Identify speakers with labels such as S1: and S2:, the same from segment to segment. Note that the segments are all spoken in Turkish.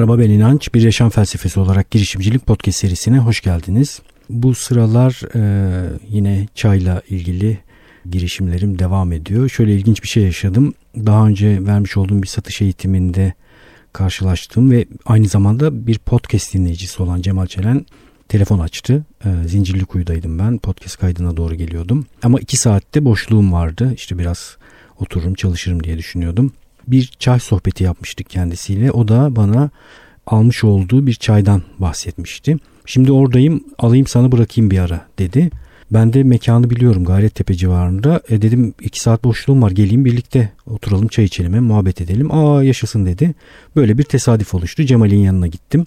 S1: Merhaba ben İnanç. Bir Yaşam Felsefesi olarak girişimcilik podcast serisine hoş geldiniz. Bu sıralar e, yine çayla ilgili girişimlerim devam ediyor. Şöyle ilginç bir şey yaşadım. Daha önce vermiş olduğum bir satış eğitiminde karşılaştığım ve aynı zamanda bir podcast dinleyicisi olan Cemal Çelen telefon açtı. E, Zincirli Kuyu'daydım ben. Podcast kaydına doğru geliyordum. Ama iki saatte boşluğum vardı. İşte biraz otururum çalışırım diye düşünüyordum bir çay sohbeti yapmıştık kendisiyle. O da bana almış olduğu bir çaydan bahsetmişti. Şimdi oradayım alayım sana bırakayım bir ara dedi. Ben de mekanı biliyorum Gayrettepe civarında. E dedim iki saat boşluğum var geleyim birlikte oturalım çay içelim muhabbet edelim. Aa yaşasın dedi. Böyle bir tesadüf oluştu. Cemal'in yanına gittim.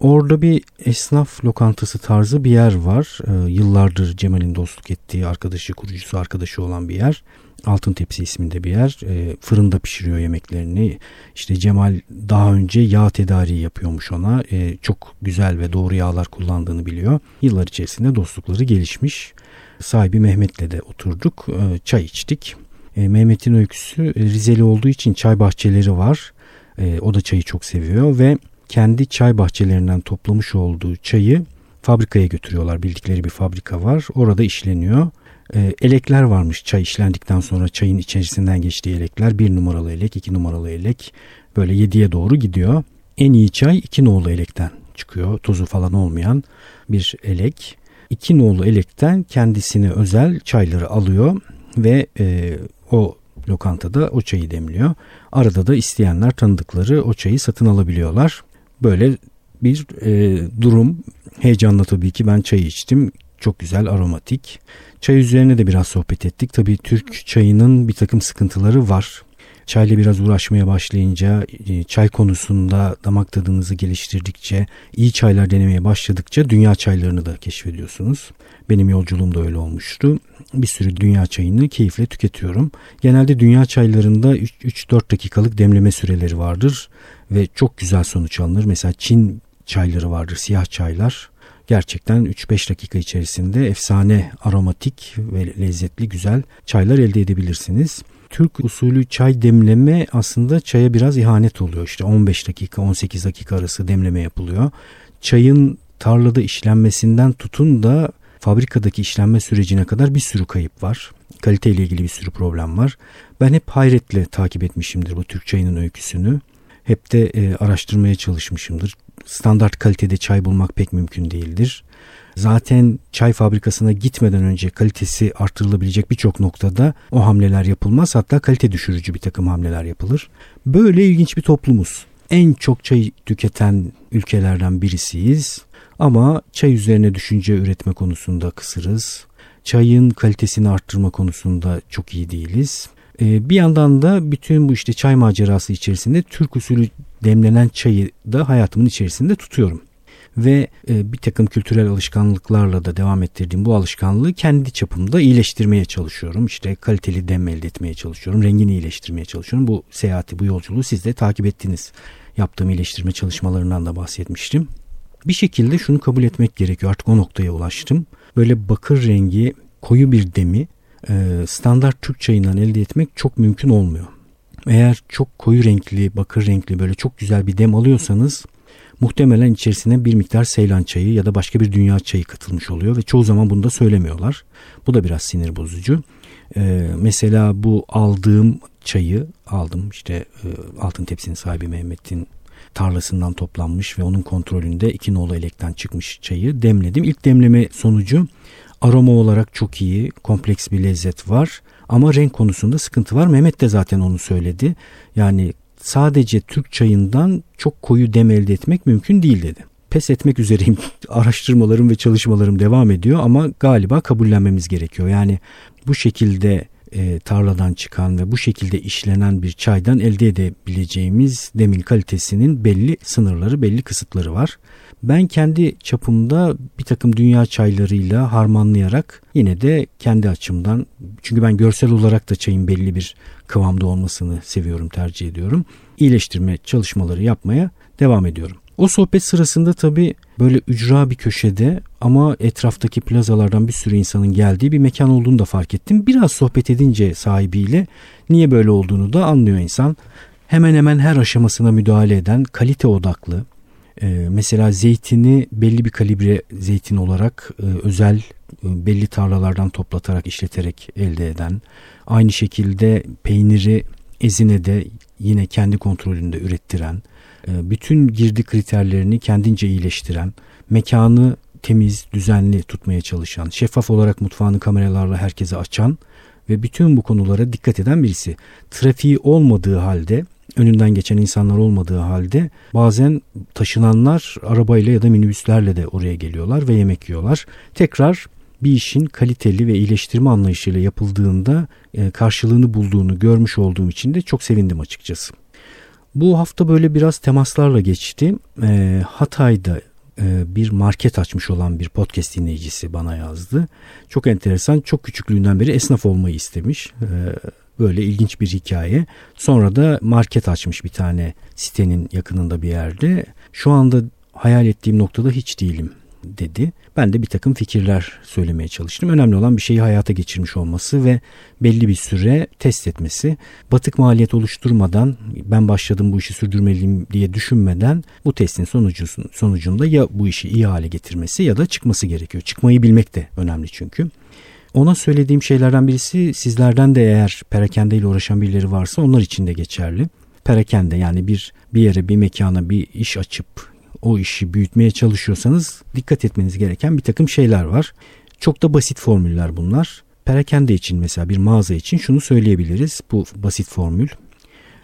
S1: Orada bir esnaf lokantası tarzı bir yer var. Ee, yıllardır Cemal'in dostluk ettiği arkadaşı, kurucusu arkadaşı olan bir yer. Altın Tepsi isminde bir yer. E, fırında pişiriyor yemeklerini. İşte Cemal daha önce yağ tedariği yapıyormuş ona. E, çok güzel ve doğru yağlar kullandığını biliyor. Yıllar içerisinde dostlukları gelişmiş. Sahibi Mehmet'le de oturduk. E, çay içtik. E, Mehmet'in öyküsü e, Rizeli olduğu için çay bahçeleri var. E, o da çayı çok seviyor ve kendi çay bahçelerinden toplamış olduğu çayı fabrikaya götürüyorlar. Bildikleri bir fabrika var. Orada işleniyor e, elekler varmış çay işlendikten sonra çayın içerisinden geçtiği elekler. Bir numaralı elek, iki numaralı elek böyle yediye doğru gidiyor. En iyi çay iki nolu elekten çıkıyor. Tozu falan olmayan bir elek. İki nolu elekten kendisine özel çayları alıyor ve e, o lokantada o çayı demliyor. Arada da isteyenler tanıdıkları o çayı satın alabiliyorlar. Böyle bir e, durum. Heyecanla tabii ki ben çayı içtim. Çok güzel aromatik. Çay üzerine de biraz sohbet ettik. Tabii Türk çayının bir takım sıkıntıları var. Çayla biraz uğraşmaya başlayınca, e, çay konusunda damak tadınızı geliştirdikçe, iyi çaylar denemeye başladıkça dünya çaylarını da keşfediyorsunuz. Benim yolculuğum da öyle olmuştu. Bir sürü dünya çayını keyifle tüketiyorum. Genelde dünya çaylarında 3-4 dakikalık demleme süreleri vardır ve çok güzel sonuç alınır. Mesela Çin çayları vardır, siyah çaylar gerçekten 3-5 dakika içerisinde efsane aromatik ve lezzetli güzel çaylar elde edebilirsiniz. Türk usulü çay demleme aslında çaya biraz ihanet oluyor. İşte 15 dakika 18 dakika arası demleme yapılıyor. Çayın tarlada işlenmesinden tutun da fabrikadaki işlenme sürecine kadar bir sürü kayıp var. Kalite ile ilgili bir sürü problem var. Ben hep hayretle takip etmişimdir bu Türk çayının öyküsünü. Hep de e, araştırmaya çalışmışımdır standart kalitede çay bulmak pek mümkün değildir. Zaten çay fabrikasına gitmeden önce kalitesi artırılabilecek birçok noktada o hamleler yapılmaz. Hatta kalite düşürücü bir takım hamleler yapılır. Böyle ilginç bir toplumuz. En çok çay tüketen ülkelerden birisiyiz. Ama çay üzerine düşünce üretme konusunda kısırız. Çayın kalitesini arttırma konusunda çok iyi değiliz. Ee, bir yandan da bütün bu işte çay macerası içerisinde Türk usulü demlenen çayı da hayatımın içerisinde tutuyorum. Ve e, bir takım kültürel alışkanlıklarla da devam ettirdiğim bu alışkanlığı kendi çapımda iyileştirmeye çalışıyorum. İşte kaliteli dem elde etmeye çalışıyorum. Rengini iyileştirmeye çalışıyorum. Bu seyahati, bu yolculuğu siz de takip ettiniz. Yaptığım iyileştirme çalışmalarından da bahsetmiştim. Bir şekilde şunu kabul etmek gerekiyor. Artık o noktaya ulaştım. Böyle bakır rengi koyu bir demi standart Türk çayından elde etmek çok mümkün olmuyor. Eğer çok koyu renkli, bakır renkli böyle çok güzel bir dem alıyorsanız muhtemelen içerisine bir miktar Seylan çayı ya da başka bir dünya çayı katılmış oluyor ve çoğu zaman bunu da söylemiyorlar. Bu da biraz sinir bozucu. Ee, mesela bu aldığım çayı aldım işte e, altın tepsinin sahibi Mehmet'in tarlasından toplanmış ve onun kontrolünde iki nolu elekten çıkmış çayı demledim. İlk demleme sonucu aroma olarak çok iyi, kompleks bir lezzet var ama renk konusunda sıkıntı var. Mehmet de zaten onu söyledi. Yani sadece Türk çayından çok koyu dem elde etmek mümkün değil dedi. Pes etmek üzereyim. Araştırmalarım ve çalışmalarım devam ediyor ama galiba kabullenmemiz gerekiyor. Yani bu şekilde e, tarladan çıkan ve bu şekilde işlenen bir çaydan elde edebileceğimiz demin kalitesinin belli sınırları, belli kısıtları var. Ben kendi çapımda bir takım dünya çaylarıyla harmanlayarak yine de kendi açımdan çünkü ben görsel olarak da çayın belli bir kıvamda olmasını seviyorum, tercih ediyorum. İyileştirme çalışmaları yapmaya devam ediyorum. O sohbet sırasında tabii böyle ücra bir köşede ama etraftaki plazalardan bir sürü insanın geldiği bir mekan olduğunu da fark ettim. Biraz sohbet edince sahibiyle niye böyle olduğunu da anlıyor insan. hemen hemen her aşamasına müdahale eden kalite odaklı e, mesela zeytini belli bir kalibre zeytin olarak e, özel e, belli tarlalardan toplatarak işleterek elde eden aynı şekilde peyniri Ezine'de yine kendi kontrolünde ürettiren e, bütün girdi kriterlerini kendince iyileştiren mekanı temiz, düzenli tutmaya çalışan, şeffaf olarak mutfağını kameralarla herkese açan ve bütün bu konulara dikkat eden birisi. Trafiği olmadığı halde önünden geçen insanlar olmadığı halde bazen taşınanlar arabayla ya da minibüslerle de oraya geliyorlar ve yemek yiyorlar. Tekrar bir işin kaliteli ve iyileştirme anlayışıyla yapıldığında e, karşılığını bulduğunu görmüş olduğum için de çok sevindim açıkçası. Bu hafta böyle biraz temaslarla geçti. E, Hatay'da e, bir market açmış olan bir podcast dinleyicisi bana yazdı. Çok enteresan, çok küçüklüğünden beri esnaf olmayı istemiş. Böyle ilginç bir hikaye. Sonra da market açmış bir tane sitenin yakınında bir yerde. Şu anda hayal ettiğim noktada hiç değilim dedi. Ben de bir takım fikirler söylemeye çalıştım. Önemli olan bir şeyi hayata geçirmiş olması ve belli bir süre test etmesi. Batık maliyet oluşturmadan ben başladım bu işi sürdürmeliyim diye düşünmeden bu testin sonucunda ya bu işi iyi hale getirmesi ya da çıkması gerekiyor. Çıkmayı bilmek de önemli çünkü. Ona söylediğim şeylerden birisi sizlerden de eğer perakende ile uğraşan birileri varsa onlar için de geçerli. Perakende yani bir bir yere bir mekana bir iş açıp o işi büyütmeye çalışıyorsanız dikkat etmeniz gereken bir takım şeyler var. Çok da basit formüller bunlar. Perakende için mesela bir mağaza için şunu söyleyebiliriz. Bu basit formül.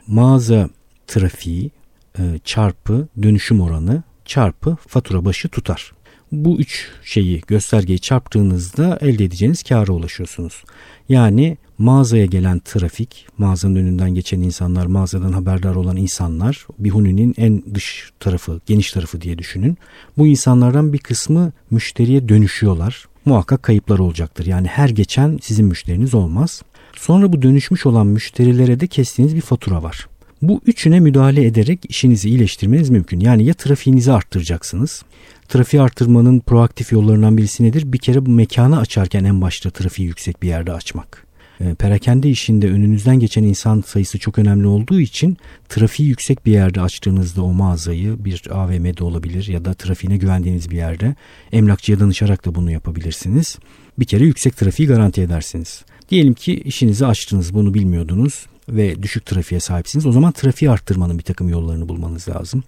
S1: Mağaza trafiği e, çarpı dönüşüm oranı çarpı fatura başı tutar. Bu üç şeyi göstergeyi çarptığınızda elde edeceğiniz kâra ulaşıyorsunuz. Yani mağazaya gelen trafik, mağazanın önünden geçen insanlar, mağazadan haberdar olan insanlar, Bihuni'nin en dış tarafı, geniş tarafı diye düşünün. Bu insanlardan bir kısmı müşteriye dönüşüyorlar. Muhakkak kayıplar olacaktır. Yani her geçen sizin müşteriniz olmaz. Sonra bu dönüşmüş olan müşterilere de kestiğiniz bir fatura var. Bu üçüne müdahale ederek işinizi iyileştirmeniz mümkün. Yani ya trafiğinizi arttıracaksınız. Trafiği arttırmanın proaktif yollarından birisi nedir? Bir kere bu mekanı açarken en başta trafiği yüksek bir yerde açmak. E, perakende işinde önünüzden geçen insan sayısı çok önemli olduğu için trafiği yüksek bir yerde açtığınızda o mağazayı bir AVM'de olabilir ya da trafiğine güvendiğiniz bir yerde emlakçıya danışarak da bunu yapabilirsiniz. Bir kere yüksek trafiği garanti edersiniz. Diyelim ki işinizi açtınız bunu bilmiyordunuz ve düşük trafiğe sahipsiniz. O zaman trafiği arttırmanın bir takım yollarını bulmanız lazım.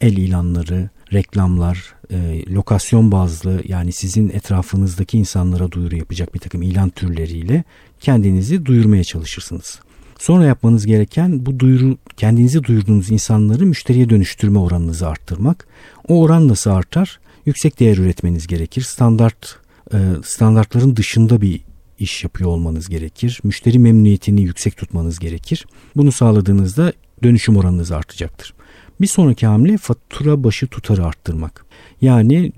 S1: El ilanları, reklamlar, e, lokasyon bazlı yani sizin etrafınızdaki insanlara duyuru yapacak bir takım ilan türleriyle kendinizi duyurmaya çalışırsınız. Sonra yapmanız gereken bu duyuru kendinizi duyurduğunuz insanları müşteriye dönüştürme oranınızı arttırmak. O oran nasıl artar? Yüksek değer üretmeniz gerekir. Standart e, standartların dışında bir iş yapıyor olmanız gerekir. Müşteri memnuniyetini yüksek tutmanız gerekir. Bunu sağladığınızda dönüşüm oranınız artacaktır. Bir sonraki hamle fatura başı tutarı arttırmak. Yani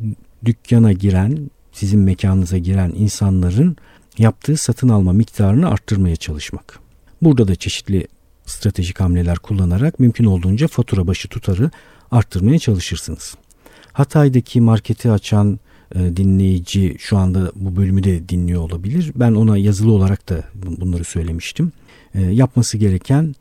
S1: dükkana giren, sizin mekanınıza giren insanların yaptığı satın alma miktarını arttırmaya çalışmak. Burada da çeşitli stratejik hamleler kullanarak mümkün olduğunca fatura başı tutarı arttırmaya çalışırsınız. Hatay'daki marketi açan dinleyici şu anda bu bölümü de dinliyor olabilir. Ben ona yazılı olarak da bunları söylemiştim. E, yapması gereken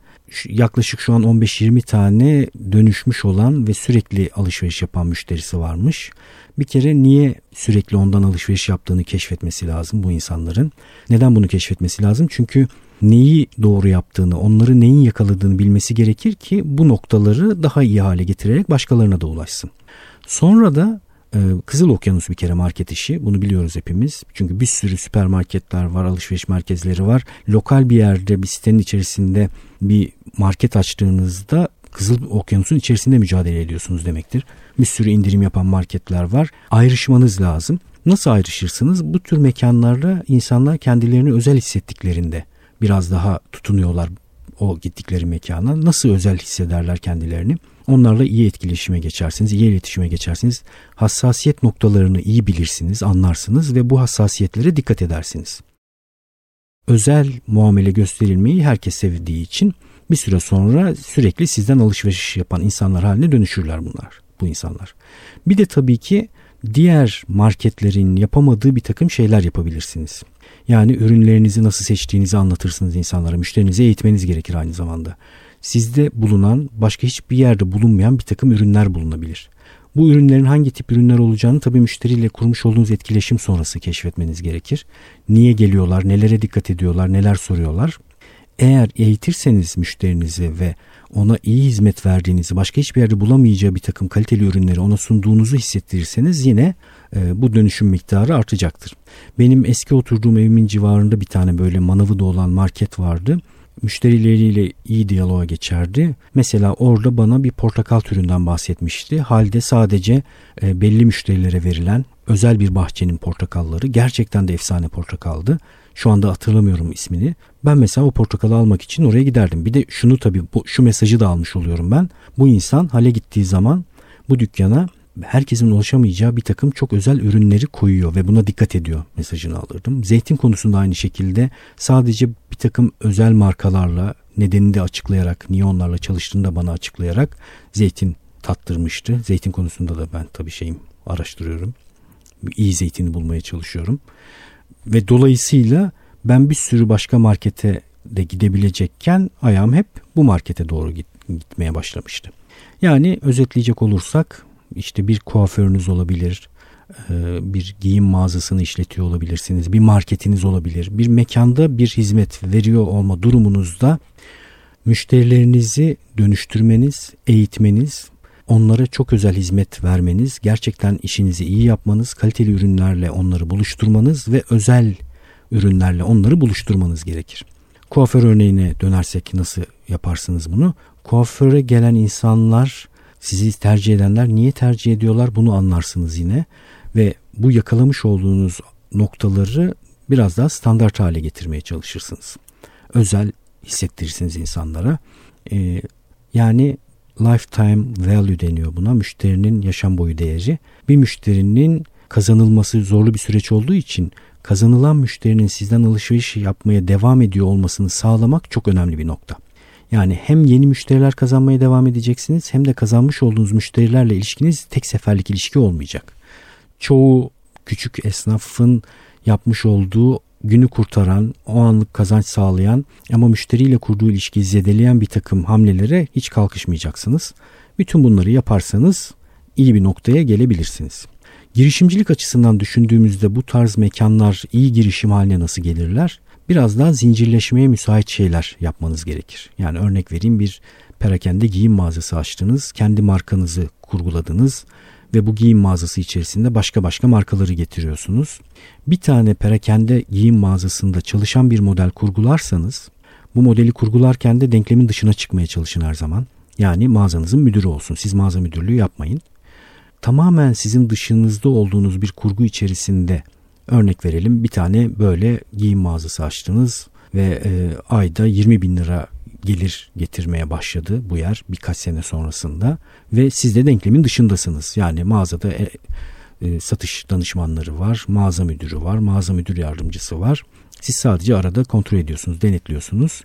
S1: yaklaşık şu an 15-20 tane dönüşmüş olan ve sürekli alışveriş yapan müşterisi varmış. Bir kere niye sürekli ondan alışveriş yaptığını keşfetmesi lazım bu insanların. Neden bunu keşfetmesi lazım? Çünkü neyi doğru yaptığını, onları neyin yakaladığını bilmesi gerekir ki bu noktaları daha iyi hale getirerek başkalarına da ulaşsın. Sonra da ee, Kızıl Okyanus bir kere market işi. Bunu biliyoruz hepimiz. Çünkü bir sürü süpermarketler var, alışveriş merkezleri var. Lokal bir yerde bir sitenin içerisinde bir market açtığınızda Kızıl Okyanus'un içerisinde mücadele ediyorsunuz demektir. Bir sürü indirim yapan marketler var. Ayrışmanız lazım. Nasıl ayrışırsınız? Bu tür mekanlarda insanlar kendilerini özel hissettiklerinde biraz daha tutunuyorlar o gittikleri mekana. Nasıl özel hissederler kendilerini? Onlarla iyi etkileşime geçersiniz, iyi iletişime geçersiniz. Hassasiyet noktalarını iyi bilirsiniz, anlarsınız ve bu hassasiyetlere dikkat edersiniz. Özel muamele gösterilmeyi herkes sevdiği için bir süre sonra sürekli sizden alışveriş yapan insanlar haline dönüşürler bunlar, bu insanlar. Bir de tabii ki diğer marketlerin yapamadığı bir takım şeyler yapabilirsiniz. Yani ürünlerinizi nasıl seçtiğinizi anlatırsınız insanlara. Müşterinizi eğitmeniz gerekir aynı zamanda sizde bulunan başka hiçbir yerde bulunmayan bir takım ürünler bulunabilir. Bu ürünlerin hangi tip ürünler olacağını tabii müşteriyle kurmuş olduğunuz etkileşim sonrası keşfetmeniz gerekir. Niye geliyorlar, nelere dikkat ediyorlar, neler soruyorlar. Eğer eğitirseniz müşterinizi ve ona iyi hizmet verdiğinizi, başka hiçbir yerde bulamayacağı bir takım kaliteli ürünleri ona sunduğunuzu hissettirirseniz yine e, bu dönüşüm miktarı artacaktır. Benim eski oturduğum evimin civarında bir tane böyle manavı da olan market vardı müşterileriyle iyi diyaloğa geçerdi. Mesela orada bana bir portakal türünden bahsetmişti. Halde sadece e, belli müşterilere verilen özel bir bahçenin portakalları gerçekten de efsane portakaldı. Şu anda hatırlamıyorum ismini. Ben mesela o portakalı almak için oraya giderdim. Bir de şunu tabii bu, şu mesajı da almış oluyorum ben. Bu insan hale gittiği zaman bu dükkana herkesin ulaşamayacağı bir takım çok özel ürünleri koyuyor ve buna dikkat ediyor mesajını alırdım. Zeytin konusunda aynı şekilde sadece bir takım özel markalarla nedenini de açıklayarak, niye onlarla çalıştığını da bana açıklayarak zeytin tattırmıştı. Zeytin konusunda da ben tabii şeyim araştırıyorum. İyi zeytini bulmaya çalışıyorum. Ve dolayısıyla ben bir sürü başka markete de gidebilecekken ayağım hep bu markete doğru git, gitmeye başlamıştı. Yani özetleyecek olursak işte bir kuaförünüz olabilir, e, bir giyim mağazasını işletiyor olabilirsiniz, bir marketiniz olabilir. Bir mekanda bir hizmet veriyor olma durumunuzda müşterilerinizi dönüştürmeniz, eğitmeniz, onlara çok özel hizmet vermeniz, gerçekten işinizi iyi yapmanız, kaliteli ürünlerle onları buluşturmanız ve özel ürünlerle onları buluşturmanız gerekir. Kuaför örneğine dönersek nasıl yaparsınız bunu? Kuaföre gelen insanlar sizi tercih edenler niye tercih ediyorlar bunu anlarsınız yine ve bu yakalamış olduğunuz noktaları biraz daha standart hale getirmeye çalışırsınız. Özel hissettirirsiniz insanlara. Ee, yani lifetime value deniyor buna. Müşterinin yaşam boyu değeri. Bir müşterinin kazanılması zorlu bir süreç olduğu için kazanılan müşterinin sizden alışveriş yapmaya devam ediyor olmasını sağlamak çok önemli bir nokta. Yani hem yeni müşteriler kazanmaya devam edeceksiniz hem de kazanmış olduğunuz müşterilerle ilişkiniz tek seferlik ilişki olmayacak. Çoğu küçük esnafın yapmış olduğu günü kurtaran, o anlık kazanç sağlayan ama müşteriyle kurduğu ilişkiyi zedeleyen bir takım hamlelere hiç kalkışmayacaksınız. Bütün bunları yaparsanız iyi bir noktaya gelebilirsiniz. Girişimcilik açısından düşündüğümüzde bu tarz mekanlar iyi girişim haline nasıl gelirler? Biraz daha zincirleşmeye müsait şeyler yapmanız gerekir. Yani örnek vereyim bir perakende giyim mağazası açtınız, kendi markanızı kurguladınız ve bu giyim mağazası içerisinde başka başka markaları getiriyorsunuz. Bir tane perakende giyim mağazasında çalışan bir model kurgularsanız bu modeli kurgularken de denklemin dışına çıkmaya çalışın her zaman. Yani mağazanızın müdürü olsun. Siz mağaza müdürlüğü yapmayın. Tamamen sizin dışınızda olduğunuz bir kurgu içerisinde Örnek verelim bir tane böyle giyim mağazası açtınız ve e, ayda 20 bin lira gelir getirmeye başladı bu yer birkaç sene sonrasında ve siz de denklemin dışındasınız. Yani mağazada e, e, satış danışmanları var, mağaza müdürü var, mağaza müdür yardımcısı var. Siz sadece arada kontrol ediyorsunuz, denetliyorsunuz.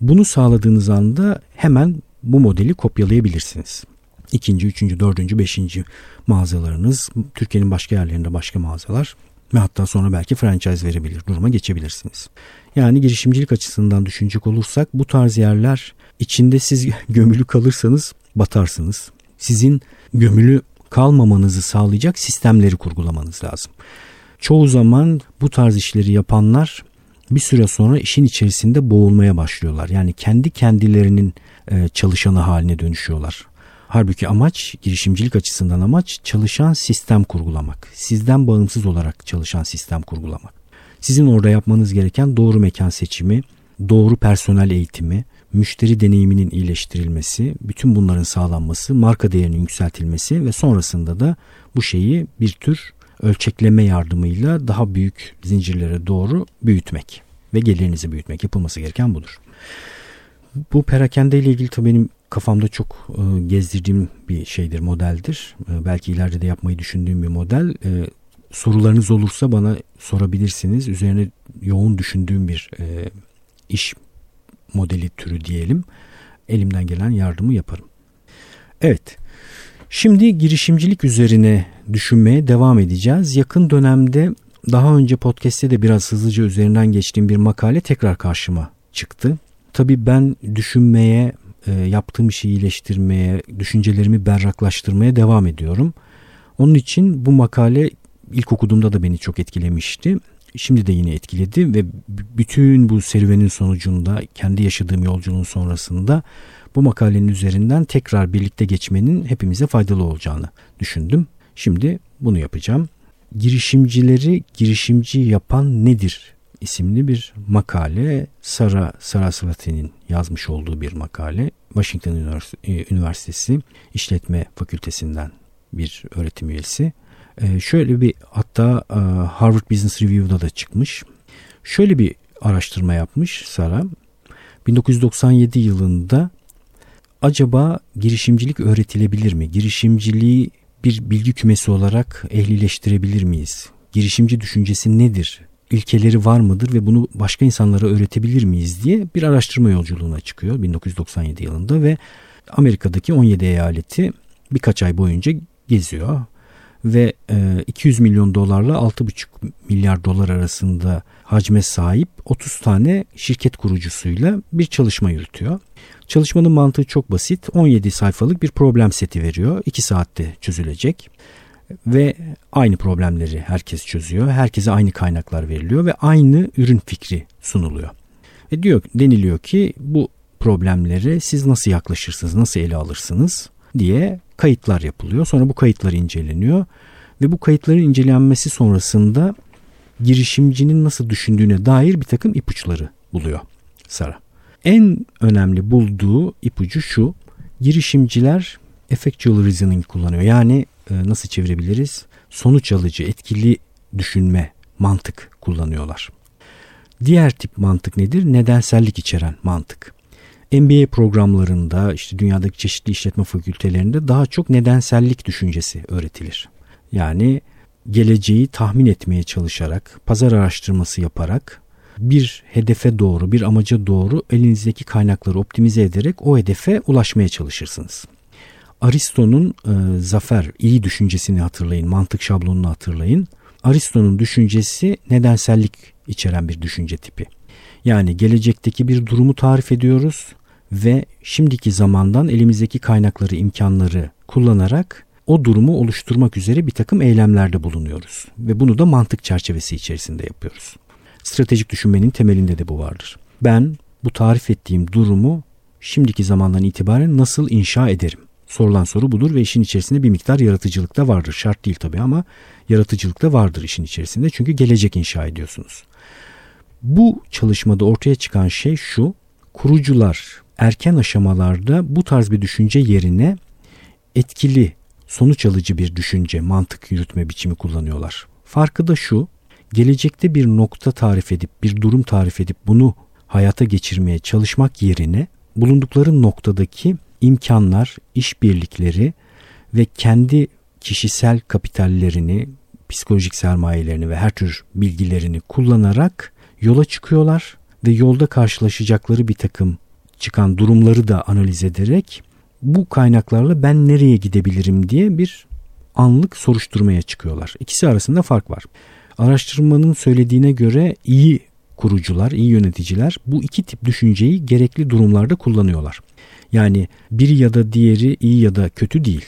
S1: Bunu sağladığınız anda hemen bu modeli kopyalayabilirsiniz. İkinci, üçüncü, dördüncü, beşinci mağazalarınız, Türkiye'nin başka yerlerinde başka mağazalar ve hatta sonra belki franchise verebilir duruma geçebilirsiniz. Yani girişimcilik açısından düşünecek olursak bu tarz yerler içinde siz gömülü kalırsanız batarsınız. Sizin gömülü kalmamanızı sağlayacak sistemleri kurgulamanız lazım. Çoğu zaman bu tarz işleri yapanlar bir süre sonra işin içerisinde boğulmaya başlıyorlar. Yani kendi kendilerinin e, çalışanı haline dönüşüyorlar. Halbuki amaç girişimcilik açısından amaç çalışan sistem kurgulamak. Sizden bağımsız olarak çalışan sistem kurgulamak. Sizin orada yapmanız gereken doğru mekan seçimi, doğru personel eğitimi, müşteri deneyiminin iyileştirilmesi, bütün bunların sağlanması, marka değerinin yükseltilmesi ve sonrasında da bu şeyi bir tür ölçekleme yardımıyla daha büyük zincirlere doğru büyütmek ve gelirinizi büyütmek yapılması gereken budur. Bu perakende ile ilgili tabii benim kafamda çok e, gezdirdiğim bir şeydir, modeldir. E, belki ileride de yapmayı düşündüğüm bir model. E, sorularınız olursa bana sorabilirsiniz. Üzerine yoğun düşündüğüm bir e, iş modeli türü diyelim. Elimden gelen yardımı yaparım. Evet. Şimdi girişimcilik üzerine düşünmeye devam edeceğiz. Yakın dönemde daha önce podcast'te de biraz hızlıca üzerinden geçtiğim bir makale tekrar karşıma çıktı. Tabii ben düşünmeye e, yaptığım işi iyileştirmeye, düşüncelerimi berraklaştırmaya devam ediyorum. Onun için bu makale ilk okuduğumda da beni çok etkilemişti. Şimdi de yine etkiledi ve bütün bu serüvenin sonucunda kendi yaşadığım yolculuğun sonrasında bu makalenin üzerinden tekrar birlikte geçmenin hepimize faydalı olacağını düşündüm. Şimdi bunu yapacağım. Girişimcileri girişimci yapan nedir isimli bir makale. Sara Sarasvati'nin yazmış olduğu bir makale. Washington e, Üniversitesi İşletme Fakültesinden bir öğretim üyesi. Ee, şöyle bir hatta e, Harvard Business Review'da da çıkmış. Şöyle bir araştırma yapmış Sara. 1997 yılında acaba girişimcilik öğretilebilir mi? Girişimciliği bir bilgi kümesi olarak ehlileştirebilir miyiz? Girişimci düşüncesi nedir? İlkeleri var mıdır ve bunu başka insanlara öğretebilir miyiz diye bir araştırma yolculuğuna çıkıyor 1997 yılında ve Amerika'daki 17 eyaleti birkaç ay boyunca geziyor ve 200 e, milyon dolarla 6,5 milyar dolar arasında hacme sahip 30 tane şirket kurucusuyla bir çalışma yürütüyor. Çalışmanın mantığı çok basit. 17 sayfalık bir problem seti veriyor. 2 saatte çözülecek. Ve aynı problemleri herkes çözüyor. Herkese aynı kaynaklar veriliyor ve aynı ürün fikri sunuluyor. Ve diyor deniliyor ki bu problemlere siz nasıl yaklaşırsınız, nasıl ele alırsınız diye kayıtlar yapılıyor. Sonra bu kayıtlar inceleniyor ve bu kayıtların incelenmesi sonrasında girişimcinin nasıl düşündüğüne dair bir takım ipuçları buluyor Sara. En önemli bulduğu ipucu şu. Girişimciler effectual reasoning kullanıyor. Yani e, nasıl çevirebiliriz? Sonuç alıcı, etkili düşünme, mantık kullanıyorlar. Diğer tip mantık nedir? Nedensellik içeren mantık. MBA programlarında işte dünyadaki çeşitli işletme fakültelerinde daha çok nedensellik düşüncesi öğretilir. Yani geleceği tahmin etmeye çalışarak, pazar araştırması yaparak bir hedefe doğru, bir amaca doğru elinizdeki kaynakları optimize ederek o hedefe ulaşmaya çalışırsınız. Aristo'nun e, zafer, iyi düşüncesini hatırlayın, mantık şablonunu hatırlayın. Aristo'nun düşüncesi nedensellik içeren bir düşünce tipi. Yani gelecekteki bir durumu tarif ediyoruz ve şimdiki zamandan elimizdeki kaynakları, imkanları kullanarak o durumu oluşturmak üzere bir takım eylemlerde bulunuyoruz. Ve bunu da mantık çerçevesi içerisinde yapıyoruz. Stratejik düşünmenin temelinde de bu vardır. Ben bu tarif ettiğim durumu şimdiki zamandan itibaren nasıl inşa ederim? Sorulan soru budur ve işin içerisinde bir miktar yaratıcılık da vardır. Şart değil tabii ama yaratıcılık da vardır işin içerisinde. Çünkü gelecek inşa ediyorsunuz. Bu çalışmada ortaya çıkan şey şu. Kurucular erken aşamalarda bu tarz bir düşünce yerine etkili, sonuç alıcı bir düşünce, mantık yürütme biçimi kullanıyorlar. Farkı da şu gelecekte bir nokta tarif edip bir durum tarif edip bunu hayata geçirmeye çalışmak yerine bulundukları noktadaki imkanlar, işbirlikleri ve kendi kişisel kapitallerini, psikolojik sermayelerini ve her tür bilgilerini kullanarak yola çıkıyorlar ve yolda karşılaşacakları bir takım çıkan durumları da analiz ederek bu kaynaklarla ben nereye gidebilirim diye bir anlık soruşturmaya çıkıyorlar. İkisi arasında fark var. Araştırmanın söylediğine göre iyi kurucular, iyi yöneticiler bu iki tip düşünceyi gerekli durumlarda kullanıyorlar. Yani biri ya da diğeri iyi ya da kötü değil.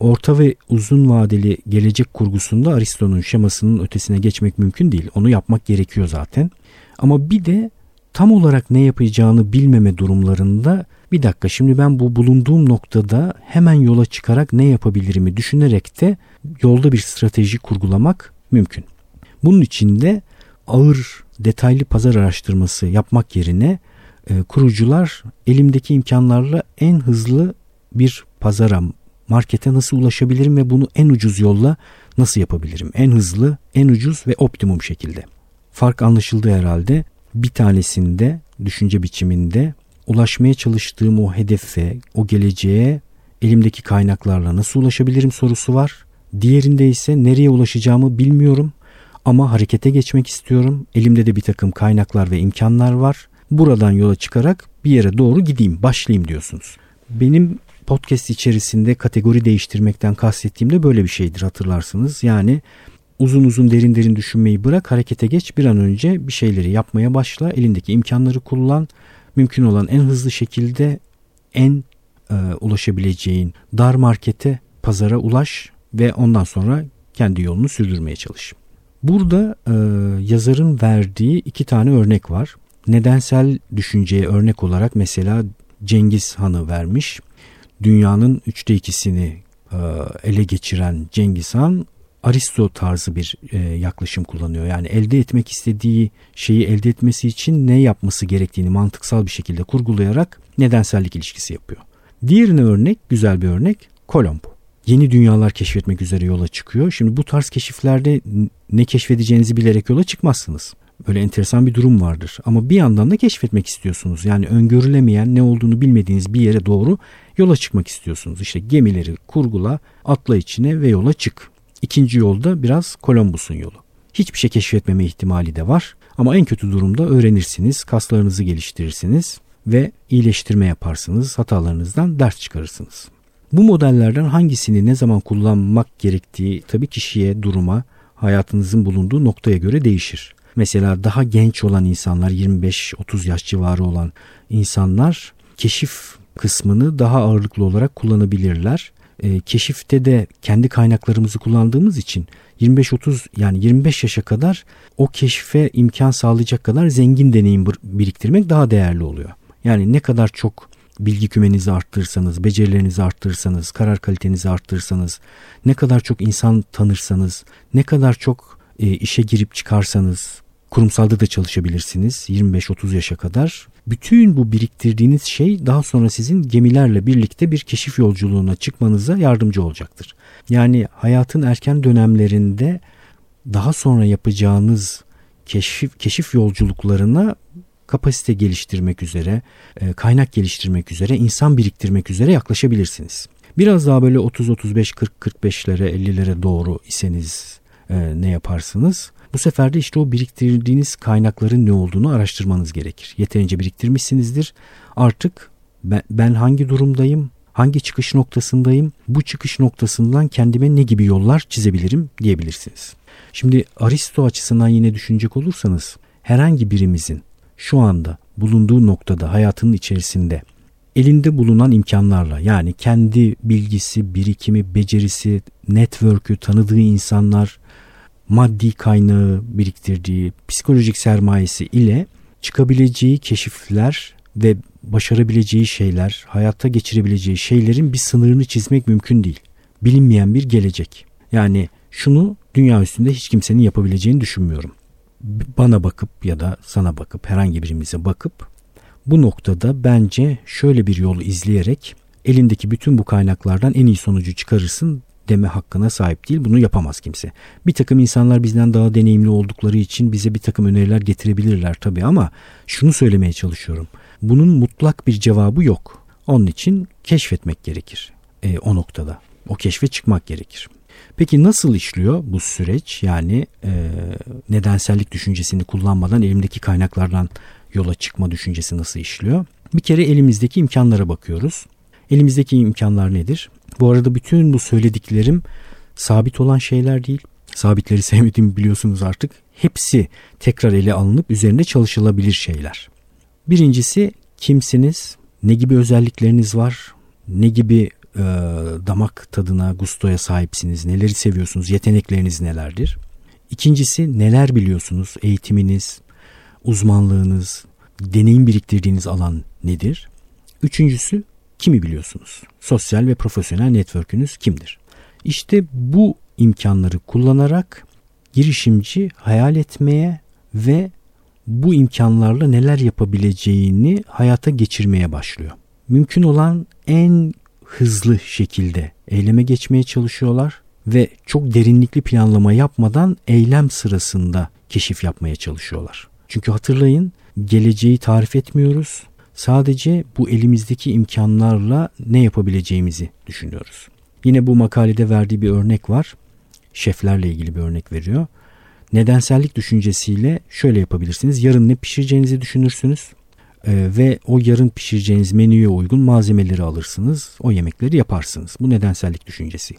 S1: Orta ve uzun vadeli gelecek kurgusunda Aristo'nun şemasının ötesine geçmek mümkün değil. Onu yapmak gerekiyor zaten. Ama bir de tam olarak ne yapacağını bilmeme durumlarında bir dakika şimdi ben bu bulunduğum noktada hemen yola çıkarak ne yapabilirimi düşünerek de yolda bir strateji kurgulamak mümkün. Bunun için de ağır detaylı pazar araştırması yapmak yerine e, kurucular elimdeki imkanlarla en hızlı bir pazara, markete nasıl ulaşabilirim ve bunu en ucuz yolla nasıl yapabilirim? En hızlı, en ucuz ve optimum şekilde. Fark anlaşıldı herhalde. Bir tanesinde düşünce biçiminde ulaşmaya çalıştığım o hedefe, o geleceğe elimdeki kaynaklarla nasıl ulaşabilirim sorusu var. Diğerinde ise nereye ulaşacağımı bilmiyorum ama harekete geçmek istiyorum. Elimde de bir takım kaynaklar ve imkanlar var. Buradan yola çıkarak bir yere doğru gideyim, başlayayım diyorsunuz. Benim podcast içerisinde kategori değiştirmekten kastettiğim de böyle bir şeydir hatırlarsınız. Yani uzun uzun derin derin düşünmeyi bırak harekete geç bir an önce bir şeyleri yapmaya başla elindeki imkanları kullan mümkün olan en hızlı şekilde en e, ulaşabileceğin dar markete, pazara ulaş ve ondan sonra kendi yolunu sürdürmeye çalış. Burada e, yazarın verdiği iki tane örnek var. Nedensel düşünceye örnek olarak mesela Cengiz Han'ı vermiş. Dünyanın üçte ikisini e, ele geçiren Cengiz Han Aristo tarzı bir e, yaklaşım kullanıyor. Yani elde etmek istediği şeyi elde etmesi için ne yapması gerektiğini mantıksal bir şekilde kurgulayarak nedensellik ilişkisi yapıyor. Diğerine örnek, güzel bir örnek Kolomb. Yeni dünyalar keşfetmek üzere yola çıkıyor. Şimdi bu tarz keşiflerde ne keşfedeceğinizi bilerek yola çıkmazsınız. Böyle enteresan bir durum vardır. Ama bir yandan da keşfetmek istiyorsunuz. Yani öngörülemeyen ne olduğunu bilmediğiniz bir yere doğru yola çıkmak istiyorsunuz. İşte gemileri kurgula, atla içine ve yola çık. İkinci yolda biraz Columbus'un yolu. Hiçbir şey keşfetmeme ihtimali de var. Ama en kötü durumda öğrenirsiniz, kaslarınızı geliştirirsiniz ve iyileştirme yaparsınız, hatalarınızdan ders çıkarırsınız. Bu modellerden hangisini ne zaman kullanmak gerektiği tabii kişiye, duruma, hayatınızın bulunduğu noktaya göre değişir. Mesela daha genç olan insanlar 25-30 yaş civarı olan insanlar keşif kısmını daha ağırlıklı olarak kullanabilirler. E, keşifte de kendi kaynaklarımızı kullandığımız için 25-30 yani 25 yaşa kadar o keşfe imkan sağlayacak kadar zengin deneyim biriktirmek daha değerli oluyor. Yani ne kadar çok bilgi kümenizi arttırırsanız, becerilerinizi arttırırsanız, karar kalitenizi arttırırsanız, ne kadar çok insan tanırsanız, ne kadar çok e, işe girip çıkarsanız, kurumsalda da çalışabilirsiniz 25-30 yaşa kadar. Bütün bu biriktirdiğiniz şey daha sonra sizin gemilerle birlikte bir keşif yolculuğuna çıkmanıza yardımcı olacaktır. Yani hayatın erken dönemlerinde daha sonra yapacağınız keşif, keşif yolculuklarına kapasite geliştirmek üzere, e, kaynak geliştirmek üzere, insan biriktirmek üzere yaklaşabilirsiniz. Biraz daha böyle 30-35-40-45'lere 50'lere doğru iseniz e, ne yaparsınız? Bu sefer de işte o biriktirdiğiniz kaynakların ne olduğunu araştırmanız gerekir. Yeterince biriktirmişsinizdir. Artık ben, ben hangi durumdayım, hangi çıkış noktasındayım, bu çıkış noktasından kendime ne gibi yollar çizebilirim diyebilirsiniz. Şimdi Aristo açısından yine düşünecek olursanız herhangi birimizin şu anda bulunduğu noktada hayatının içerisinde elinde bulunan imkanlarla yani kendi bilgisi, birikimi, becerisi, network'ü, tanıdığı insanlar, maddi kaynağı biriktirdiği psikolojik sermayesi ile çıkabileceği keşifler ve başarabileceği şeyler, hayatta geçirebileceği şeylerin bir sınırını çizmek mümkün değil. Bilinmeyen bir gelecek. Yani şunu dünya üstünde hiç kimsenin yapabileceğini düşünmüyorum. Bana bakıp ya da sana bakıp herhangi birimize bakıp bu noktada bence şöyle bir yolu izleyerek elindeki bütün bu kaynaklardan en iyi sonucu çıkarırsın deme hakkına sahip değil. Bunu yapamaz kimse. Bir takım insanlar bizden daha deneyimli oldukları için bize bir takım öneriler getirebilirler tabii ama şunu söylemeye çalışıyorum. Bunun mutlak bir cevabı yok. Onun için keşfetmek gerekir e, o noktada. O keşfe çıkmak gerekir. Peki nasıl işliyor bu süreç? Yani e, nedensellik düşüncesini kullanmadan elimdeki kaynaklardan yola çıkma düşüncesi nasıl işliyor? Bir kere elimizdeki imkanlara bakıyoruz. Elimizdeki imkanlar nedir? Bu arada bütün bu söylediklerim sabit olan şeyler değil. Sabitleri sevmediğimi biliyorsunuz artık. Hepsi tekrar ele alınıp üzerinde çalışılabilir şeyler. Birincisi kimsiniz? Ne gibi özellikleriniz var? Ne gibi e, damak tadına, gustoya sahipsiniz? Neleri seviyorsunuz? Yetenekleriniz nelerdir? İkincisi neler biliyorsunuz? Eğitiminiz, uzmanlığınız, deneyim biriktirdiğiniz alan nedir? Üçüncüsü kimi biliyorsunuz? Sosyal ve profesyonel network'ünüz kimdir? İşte bu imkanları kullanarak girişimci hayal etmeye ve bu imkanlarla neler yapabileceğini hayata geçirmeye başlıyor. Mümkün olan en hızlı şekilde eyleme geçmeye çalışıyorlar ve çok derinlikli planlama yapmadan eylem sırasında keşif yapmaya çalışıyorlar. Çünkü hatırlayın geleceği tarif etmiyoruz. Sadece bu elimizdeki imkanlarla ne yapabileceğimizi düşünüyoruz. Yine bu makalede verdiği bir örnek var. Şeflerle ilgili bir örnek veriyor. Nedensellik düşüncesiyle şöyle yapabilirsiniz. Yarın ne pişireceğinizi düşünürsünüz ee, ve o yarın pişireceğiniz menüye uygun malzemeleri alırsınız. O yemekleri yaparsınız. Bu nedensellik düşüncesi.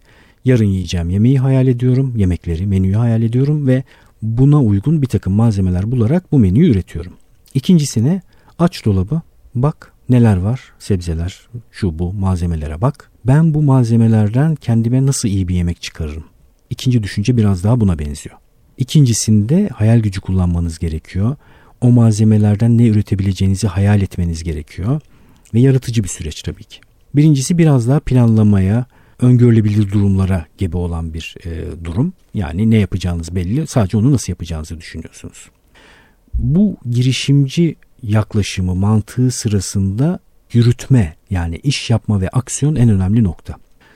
S1: Yarın yiyeceğim yemeği hayal ediyorum, yemekleri, menüyü hayal ediyorum ve buna uygun bir takım malzemeler bularak bu menüyü üretiyorum. İkincisine aç dolabı, bak Neler var? Sebzeler, şu bu malzemelere bak. Ben bu malzemelerden kendime nasıl iyi bir yemek çıkarırım? İkinci düşünce biraz daha buna benziyor. İkincisinde hayal gücü kullanmanız gerekiyor. O malzemelerden ne üretebileceğinizi hayal etmeniz gerekiyor. Ve yaratıcı bir süreç tabii ki. Birincisi biraz daha planlamaya, öngörülebilir durumlara gebe olan bir e, durum. Yani ne yapacağınız belli. Sadece onu nasıl yapacağınızı düşünüyorsunuz. Bu girişimci yaklaşımı, mantığı sırasında yürütme yani iş yapma ve aksiyon en önemli nokta.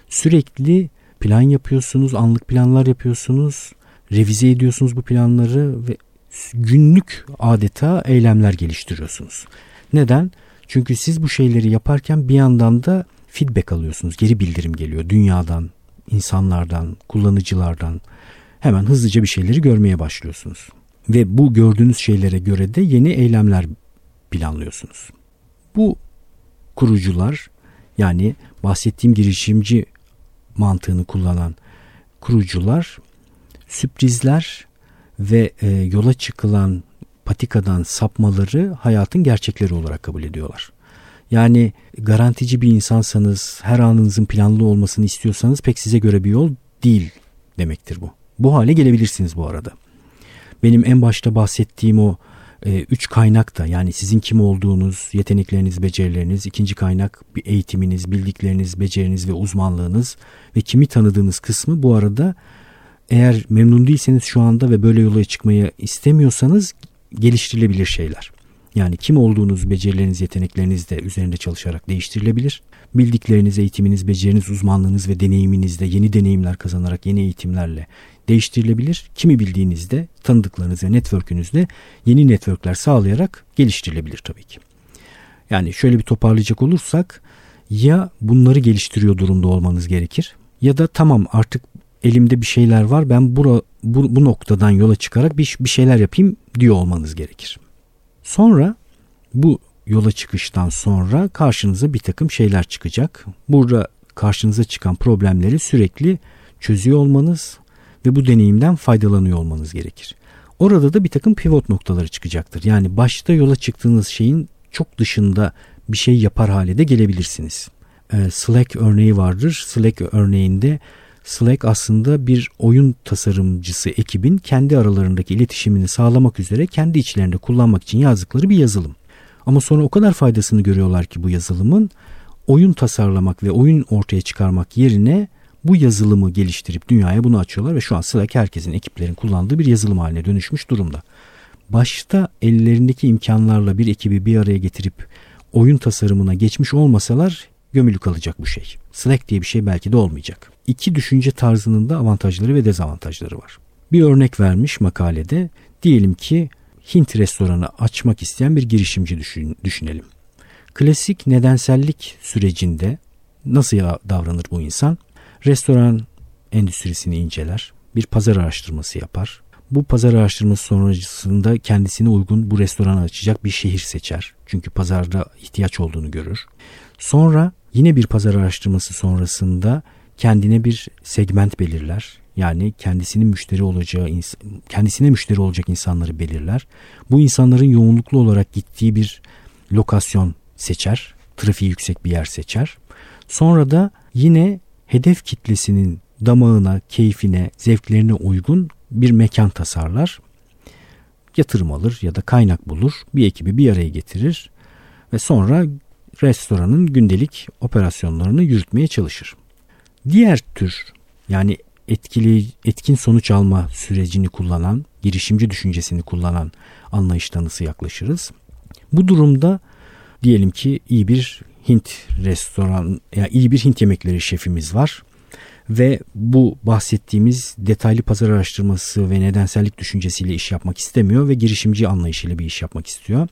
S1: Sürekli plan yapıyorsunuz, anlık planlar yapıyorsunuz, revize ediyorsunuz bu planları ve günlük adeta eylemler geliştiriyorsunuz. Neden? Çünkü siz bu şeyleri yaparken bir yandan da feedback alıyorsunuz. Geri bildirim geliyor dünyadan, insanlardan, kullanıcılardan. Hemen hızlıca bir şeyleri görmeye başlıyorsunuz. Ve bu gördüğünüz şeylere göre de yeni eylemler planlıyorsunuz. Bu kurucular yani bahsettiğim girişimci mantığını kullanan kurucular sürprizler ve e, yola çıkılan patikadan sapmaları hayatın gerçekleri olarak kabul ediyorlar. Yani garantici bir insansanız, her anınızın planlı olmasını istiyorsanız pek size göre bir yol değil demektir bu. Bu hale gelebilirsiniz bu arada. Benim en başta bahsettiğim o e, üç kaynak da yani sizin kim olduğunuz, yetenekleriniz, becerileriniz, ikinci kaynak bir eğitiminiz, bildikleriniz, beceriniz ve uzmanlığınız ve kimi tanıdığınız kısmı bu arada eğer memnun değilseniz şu anda ve böyle yola çıkmayı istemiyorsanız geliştirilebilir şeyler. Yani kim olduğunuz, becerileriniz, yetenekleriniz de üzerinde çalışarak değiştirilebilir. Bildikleriniz, eğitiminiz, beceriniz, uzmanlığınız ve deneyiminizde yeni deneyimler kazanarak yeni eğitimlerle değiştirilebilir. Kimi bildiğinizde tanıdıklarınız ve network'ünüzde yeni network'ler sağlayarak geliştirilebilir tabii ki. Yani şöyle bir toparlayacak olursak ya bunları geliştiriyor durumda olmanız gerekir ya da tamam artık elimde bir şeyler var ben bura, bu, bu noktadan yola çıkarak bir, bir şeyler yapayım diyor olmanız gerekir. Sonra bu yola çıkıştan sonra karşınıza bir takım şeyler çıkacak. Burada karşınıza çıkan problemleri sürekli çözüyor olmanız ve bu deneyimden faydalanıyor olmanız gerekir. Orada da bir takım pivot noktaları çıkacaktır. Yani başta yola çıktığınız şeyin çok dışında bir şey yapar hale de gelebilirsiniz. Ee, Slack örneği vardır. Slack örneğinde Slack aslında bir oyun tasarımcısı ekibin kendi aralarındaki iletişimini sağlamak üzere kendi içlerinde kullanmak için yazdıkları bir yazılım. Ama sonra o kadar faydasını görüyorlar ki bu yazılımın oyun tasarlamak ve oyun ortaya çıkarmak yerine bu yazılımı geliştirip dünyaya bunu açıyorlar ve şu an Slack herkesin ekiplerin kullandığı bir yazılım haline dönüşmüş durumda. Başta ellerindeki imkanlarla bir ekibi bir araya getirip oyun tasarımına geçmiş olmasalar gömülü kalacak bu şey. Slack diye bir şey belki de olmayacak. İki düşünce tarzının da avantajları ve dezavantajları var. Bir örnek vermiş makalede. Diyelim ki Hint restoranı açmak isteyen bir girişimci düşün, düşünelim. Klasik nedensellik sürecinde nasıl davranır bu insan? Restoran endüstrisini inceler, bir pazar araştırması yapar. Bu pazar araştırması sonrasında kendisine uygun bu restoranı açacak bir şehir seçer. Çünkü pazarda ihtiyaç olduğunu görür. Sonra yine bir pazar araştırması sonrasında kendine bir segment belirler. Yani kendisinin müşteri olacağı kendisine müşteri olacak insanları belirler. Bu insanların yoğunluklu olarak gittiği bir lokasyon seçer. Trafiği yüksek bir yer seçer. Sonra da yine hedef kitlesinin damağına, keyfine, zevklerine uygun bir mekan tasarlar. Yatırım alır ya da kaynak bulur. Bir ekibi bir araya getirir ve sonra restoranın gündelik operasyonlarını yürütmeye çalışır. Diğer tür yani etkili etkin sonuç alma sürecini kullanan, girişimci düşüncesini kullanan anlayış tanısı yaklaşırız. Bu durumda diyelim ki iyi bir Hint restoran yani iyi bir Hint yemekleri şefimiz var ve bu bahsettiğimiz detaylı pazar araştırması ve nedensellik düşüncesiyle iş yapmak istemiyor ve girişimci anlayışıyla bir iş yapmak istiyor.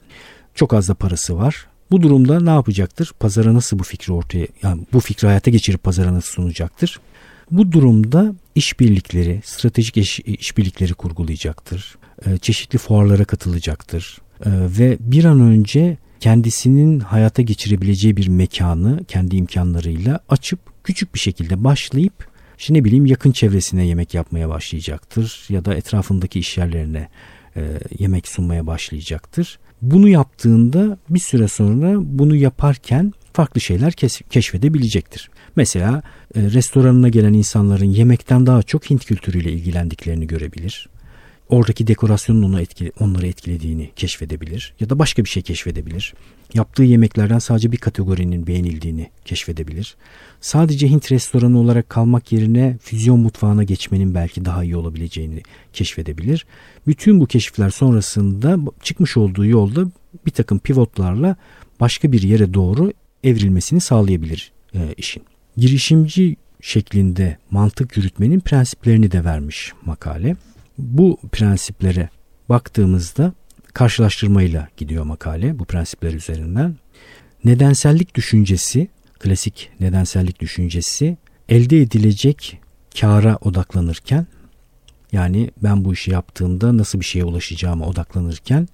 S1: Çok az da parası var. Bu durumda ne yapacaktır? Pazara nasıl bu fikri ortaya yani bu fikri hayata geçirip pazara nasıl sunacaktır? Bu durumda işbirlikleri, stratejik iş, işbirlikleri kurgulayacaktır. Ee, çeşitli fuarlara katılacaktır. Ee, ve bir an önce kendisinin hayata geçirebileceği bir mekanı kendi imkanlarıyla açıp küçük bir şekilde başlayıp işte ne bileyim yakın çevresine yemek yapmaya başlayacaktır ya da etrafındaki iş yerlerine e, yemek sunmaya başlayacaktır. Bunu yaptığında bir süre sonra bunu yaparken farklı şeyler keşfedebilecektir. Mesela e, restoranına gelen insanların yemekten daha çok Hint kültürüyle ilgilendiklerini görebilir. Oradaki dekorasyonun onu etkili, onları etkilediğini keşfedebilir ya da başka bir şey keşfedebilir. Yaptığı yemeklerden sadece bir kategorinin beğenildiğini keşfedebilir. Sadece Hint restoranı olarak kalmak yerine füzyon mutfağına geçmenin belki daha iyi olabileceğini keşfedebilir. Bütün bu keşifler sonrasında çıkmış olduğu yolda bir takım pivotlarla başka bir yere doğru evrilmesini sağlayabilir e, işin. Girişimci şeklinde mantık yürütmenin prensiplerini de vermiş makale. Bu prensiplere baktığımızda karşılaştırmayla gidiyor makale bu prensipler üzerinden. Nedensellik düşüncesi, klasik nedensellik düşüncesi elde edilecek kara odaklanırken yani ben bu işi yaptığımda nasıl bir şeye ulaşacağıma odaklanırken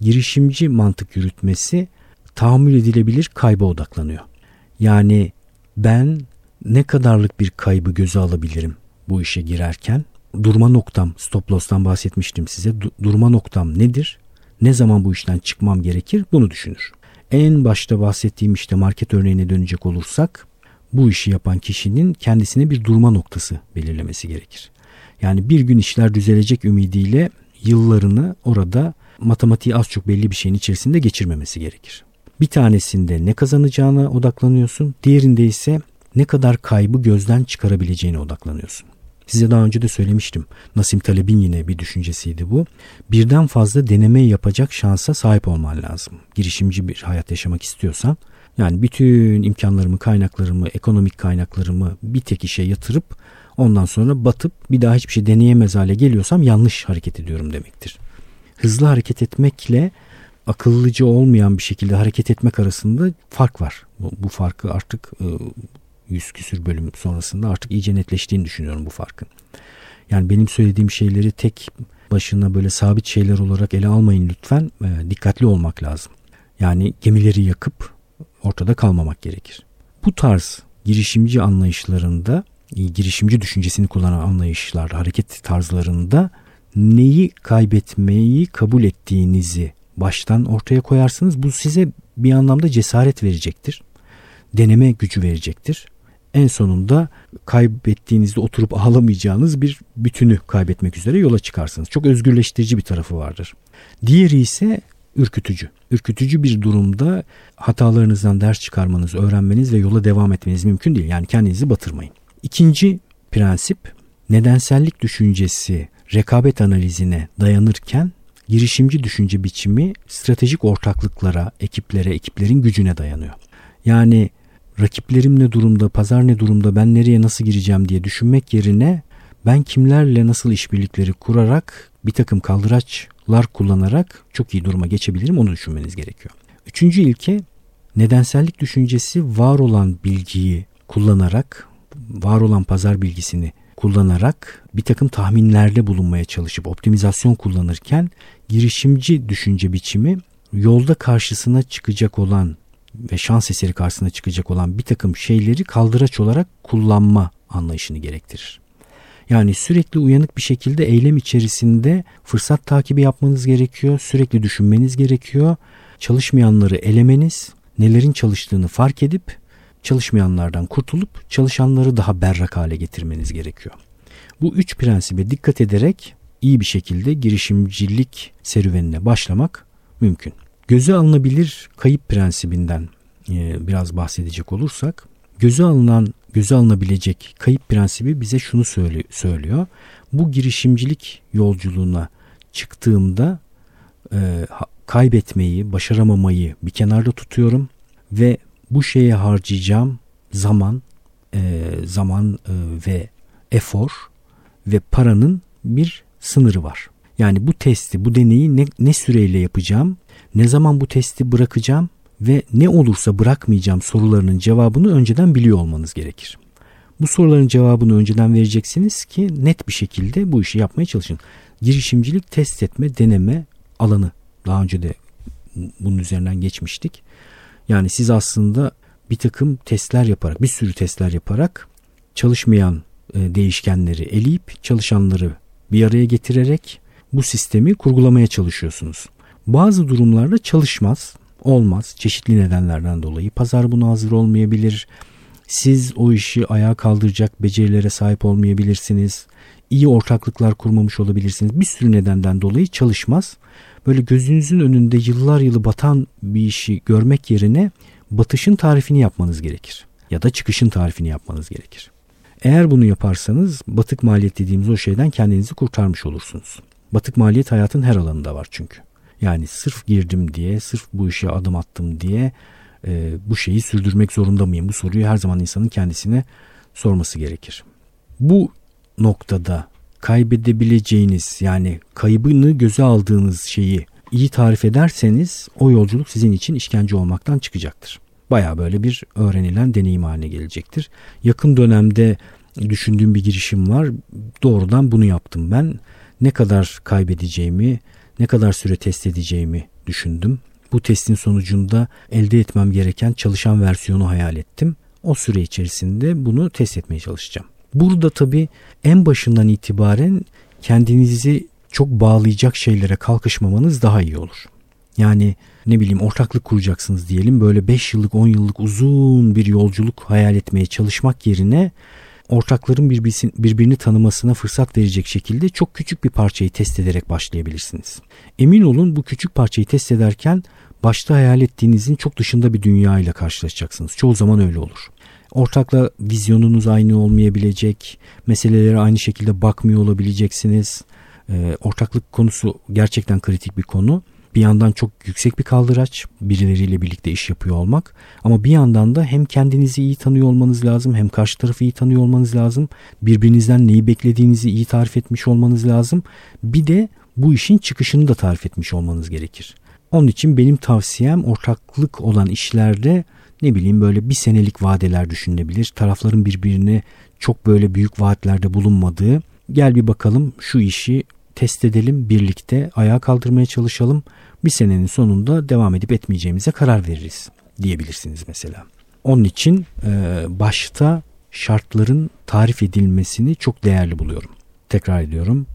S1: girişimci mantık yürütmesi tahammül edilebilir kayba odaklanıyor. Yani ben ne kadarlık bir kaybı göze alabilirim bu işe girerken? Durma noktam, stop loss'tan bahsetmiştim size. durma noktam nedir? Ne zaman bu işten çıkmam gerekir? Bunu düşünür. En başta bahsettiğim işte market örneğine dönecek olursak bu işi yapan kişinin kendisine bir durma noktası belirlemesi gerekir. Yani bir gün işler düzelecek ümidiyle yıllarını orada matematiği az çok belli bir şeyin içerisinde geçirmemesi gerekir. Bir tanesinde ne kazanacağına odaklanıyorsun, diğerinde ise ne kadar kaybı gözden çıkarabileceğine odaklanıyorsun. Size daha önce de söylemiştim. Nasim Taleb'in yine bir düşüncesiydi bu. Birden fazla deneme yapacak şansa sahip olman lazım. Girişimci bir hayat yaşamak istiyorsan yani bütün imkanlarımı, kaynaklarımı, ekonomik kaynaklarımı bir tek işe yatırıp ondan sonra batıp bir daha hiçbir şey deneyemez hale geliyorsam yanlış hareket ediyorum demektir. Hızlı hareket etmekle akıllıca olmayan bir şekilde hareket etmek arasında fark var. Bu, bu farkı artık e, yüz küsür bölüm sonrasında artık iyice netleştiğini düşünüyorum bu farkın. Yani benim söylediğim şeyleri tek başına böyle sabit şeyler olarak ele almayın lütfen. E, dikkatli olmak lazım. Yani gemileri yakıp ortada kalmamak gerekir. Bu tarz girişimci anlayışlarında, e, girişimci düşüncesini kullanan anlayışlarda, hareket tarzlarında neyi kaybetmeyi kabul ettiğinizi baştan ortaya koyarsınız. Bu size bir anlamda cesaret verecektir. Deneme gücü verecektir. En sonunda kaybettiğinizde oturup ağlamayacağınız bir bütünü kaybetmek üzere yola çıkarsınız. Çok özgürleştirici bir tarafı vardır. Diğeri ise ürkütücü. Ürkütücü bir durumda hatalarınızdan ders çıkarmanız, öğrenmeniz ve yola devam etmeniz mümkün değil. Yani kendinizi batırmayın. İkinci prensip nedensellik düşüncesi rekabet analizine dayanırken girişimci düşünce biçimi stratejik ortaklıklara, ekiplere, ekiplerin gücüne dayanıyor. Yani rakiplerim ne durumda, pazar ne durumda, ben nereye nasıl gireceğim diye düşünmek yerine ben kimlerle nasıl işbirlikleri kurarak bir takım kaldıraçlar kullanarak çok iyi duruma geçebilirim onu düşünmeniz gerekiyor. Üçüncü ilke nedensellik düşüncesi var olan bilgiyi kullanarak, var olan pazar bilgisini kullanarak bir takım tahminlerde bulunmaya çalışıp optimizasyon kullanırken girişimci düşünce biçimi yolda karşısına çıkacak olan ve şans eseri karşısına çıkacak olan bir takım şeyleri kaldıraç olarak kullanma anlayışını gerektirir. Yani sürekli uyanık bir şekilde eylem içerisinde fırsat takibi yapmanız gerekiyor. Sürekli düşünmeniz gerekiyor. Çalışmayanları elemeniz, nelerin çalıştığını fark edip çalışmayanlardan kurtulup çalışanları daha berrak hale getirmeniz gerekiyor. Bu üç prensibe dikkat ederek iyi bir şekilde girişimcilik serüvenine başlamak mümkün. Göze alınabilir kayıp prensibinden e, biraz bahsedecek olursak, göze alınan göze alınabilecek kayıp prensibi bize şunu söylüyor. Bu girişimcilik yolculuğuna çıktığımda e, kaybetmeyi, başaramamayı bir kenarda tutuyorum ve bu şeye harcayacağım zaman, e, zaman e, ve efor ve paranın bir sınırı var. Yani bu testi, bu deneyi ne, ne süreyle yapacağım, ne zaman bu testi bırakacağım ve ne olursa bırakmayacağım sorularının cevabını önceden biliyor olmanız gerekir. Bu soruların cevabını önceden vereceksiniz ki net bir şekilde bu işi yapmaya çalışın. Girişimcilik test etme, deneme alanı. Daha önce de bunun üzerinden geçmiştik. Yani siz aslında bir takım testler yaparak, bir sürü testler yaparak çalışmayan e, değişkenleri eleyip çalışanları bir araya getirerek bu sistemi kurgulamaya çalışıyorsunuz. Bazı durumlarda çalışmaz, olmaz çeşitli nedenlerden dolayı. Pazar buna hazır olmayabilir. Siz o işi ayağa kaldıracak becerilere sahip olmayabilirsiniz. İyi ortaklıklar kurmamış olabilirsiniz. Bir sürü nedenden dolayı çalışmaz. Böyle gözünüzün önünde yıllar yılı batan bir işi görmek yerine batışın tarifini yapmanız gerekir. Ya da çıkışın tarifini yapmanız gerekir. Eğer bunu yaparsanız batık maliyet dediğimiz o şeyden kendinizi kurtarmış olursunuz. Batık maliyet hayatın her alanında var çünkü. Yani sırf girdim diye, sırf bu işe adım attım diye e, bu şeyi sürdürmek zorunda mıyım? Bu soruyu her zaman insanın kendisine sorması gerekir. Bu noktada kaybedebileceğiniz yani kaybını göze aldığınız şeyi iyi tarif ederseniz o yolculuk sizin için işkence olmaktan çıkacaktır. Baya böyle bir öğrenilen deneyim haline gelecektir. Yakın dönemde düşündüğüm bir girişim var. Doğrudan bunu yaptım ben. Ne kadar kaybedeceğimi, ne kadar süre test edeceğimi düşündüm. Bu testin sonucunda elde etmem gereken çalışan versiyonu hayal ettim. O süre içerisinde bunu test etmeye çalışacağım. Burada tabii en başından itibaren kendinizi çok bağlayacak şeylere kalkışmamanız daha iyi olur. Yani ne bileyim ortaklık kuracaksınız diyelim böyle 5 yıllık 10 yıllık uzun bir yolculuk hayal etmeye çalışmak yerine ortakların birbirini tanımasına fırsat verecek şekilde çok küçük bir parçayı test ederek başlayabilirsiniz. Emin olun bu küçük parçayı test ederken başta hayal ettiğinizin çok dışında bir dünya ile karşılaşacaksınız. Çoğu zaman öyle olur. Ortakla vizyonunuz aynı olmayabilecek, meselelere aynı şekilde bakmıyor olabileceksiniz. E, ortaklık konusu gerçekten kritik bir konu. Bir yandan çok yüksek bir kaldıraç birileriyle birlikte iş yapıyor olmak ama bir yandan da hem kendinizi iyi tanıyor olmanız lazım hem karşı tarafı iyi tanıyor olmanız lazım. Birbirinizden neyi beklediğinizi iyi tarif etmiş olmanız lazım. Bir de bu işin çıkışını da tarif etmiş olmanız gerekir. Onun için benim tavsiyem ortaklık olan işlerde ne bileyim böyle bir senelik vadeler düşünülebilir. Tarafların birbirine çok böyle büyük vaatlerde bulunmadığı gel bir bakalım şu işi test edelim birlikte ayağa kaldırmaya çalışalım. Bir senenin sonunda devam edip etmeyeceğimize karar veririz diyebilirsiniz mesela. Onun için e, başta şartların tarif edilmesini çok değerli buluyorum. Tekrar ediyorum.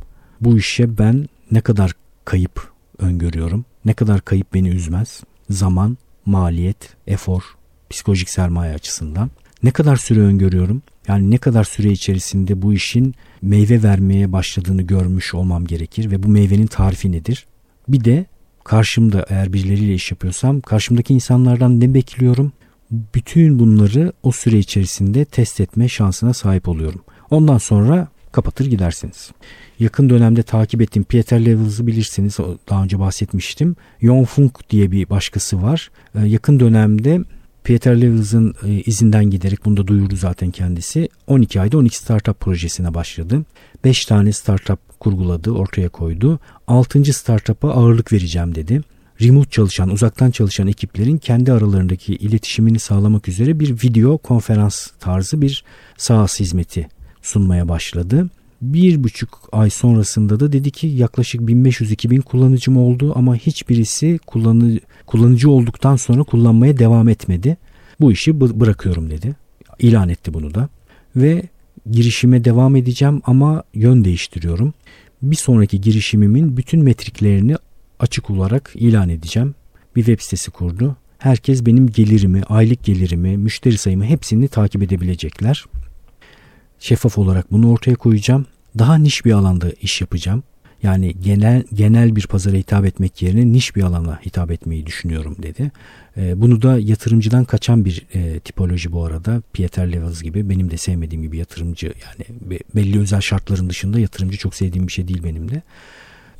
S1: Bu işe ben ne kadar kayıp öngörüyorum. Ne kadar kayıp beni üzmez. Zaman, maliyet, efor, psikolojik sermaye açısından. Ne kadar süre öngörüyorum? Yani ne kadar süre içerisinde bu işin meyve vermeye başladığını görmüş olmam gerekir ve bu meyvenin tarifi nedir? Bir de karşımda eğer birileriyle iş yapıyorsam karşımdaki insanlardan ne bekliyorum? Bütün bunları o süre içerisinde test etme şansına sahip oluyorum. Ondan sonra kapatır gidersiniz. Yakın dönemde takip ettiğim Pieter Levels'ı bilirsiniz. Daha önce bahsetmiştim. Yong Funk diye bir başkası var. Ee, yakın dönemde Peter Levels'ın e, izinden giderek bunu da duyurdu zaten kendisi. 12 ayda 12 startup projesine başladı. 5 tane startup kurguladı, ortaya koydu. 6. startup'a ağırlık vereceğim dedi. Remote çalışan, uzaktan çalışan ekiplerin kendi aralarındaki iletişimini sağlamak üzere bir video konferans tarzı bir SaaS hizmeti sunmaya başladı. Bir buçuk ay sonrasında da dedi ki yaklaşık 1500-2000 kullanıcım oldu ama hiçbirisi kullanıcı, kullanıcı olduktan sonra kullanmaya devam etmedi. Bu işi bırakıyorum dedi. İlan etti bunu da. Ve girişime devam edeceğim ama yön değiştiriyorum. Bir sonraki girişimimin bütün metriklerini açık olarak ilan edeceğim. Bir web sitesi kurdu. Herkes benim gelirimi, aylık gelirimi, müşteri sayımı hepsini takip edebilecekler şeffaf olarak bunu ortaya koyacağım. Daha niş bir alanda iş yapacağım. Yani genel genel bir pazara hitap etmek yerine niş bir alana hitap etmeyi düşünüyorum dedi. E, bunu da yatırımcıdan kaçan bir e, tipoloji bu arada. Pieter Levels gibi benim de sevmediğim gibi yatırımcı yani belli özel şartların dışında yatırımcı çok sevdiğim bir şey değil benim de.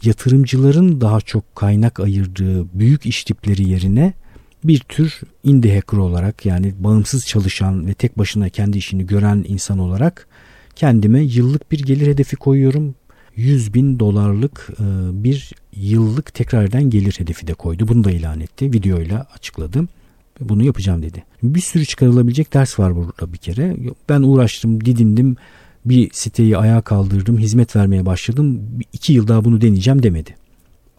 S1: Yatırımcıların daha çok kaynak ayırdığı büyük iş tipleri yerine bir tür indie hacker olarak yani bağımsız çalışan ve tek başına kendi işini gören insan olarak kendime yıllık bir gelir hedefi koyuyorum. 100 bin dolarlık e, bir yıllık tekrar eden gelir hedefi de koydu. Bunu da ilan etti. Videoyla açıkladım. Bunu yapacağım dedi. Bir sürü çıkarılabilecek ders var burada bir kere. Ben uğraştım, didindim. Bir siteyi ayağa kaldırdım, hizmet vermeye başladım. İki yıl daha bunu deneyeceğim demedi.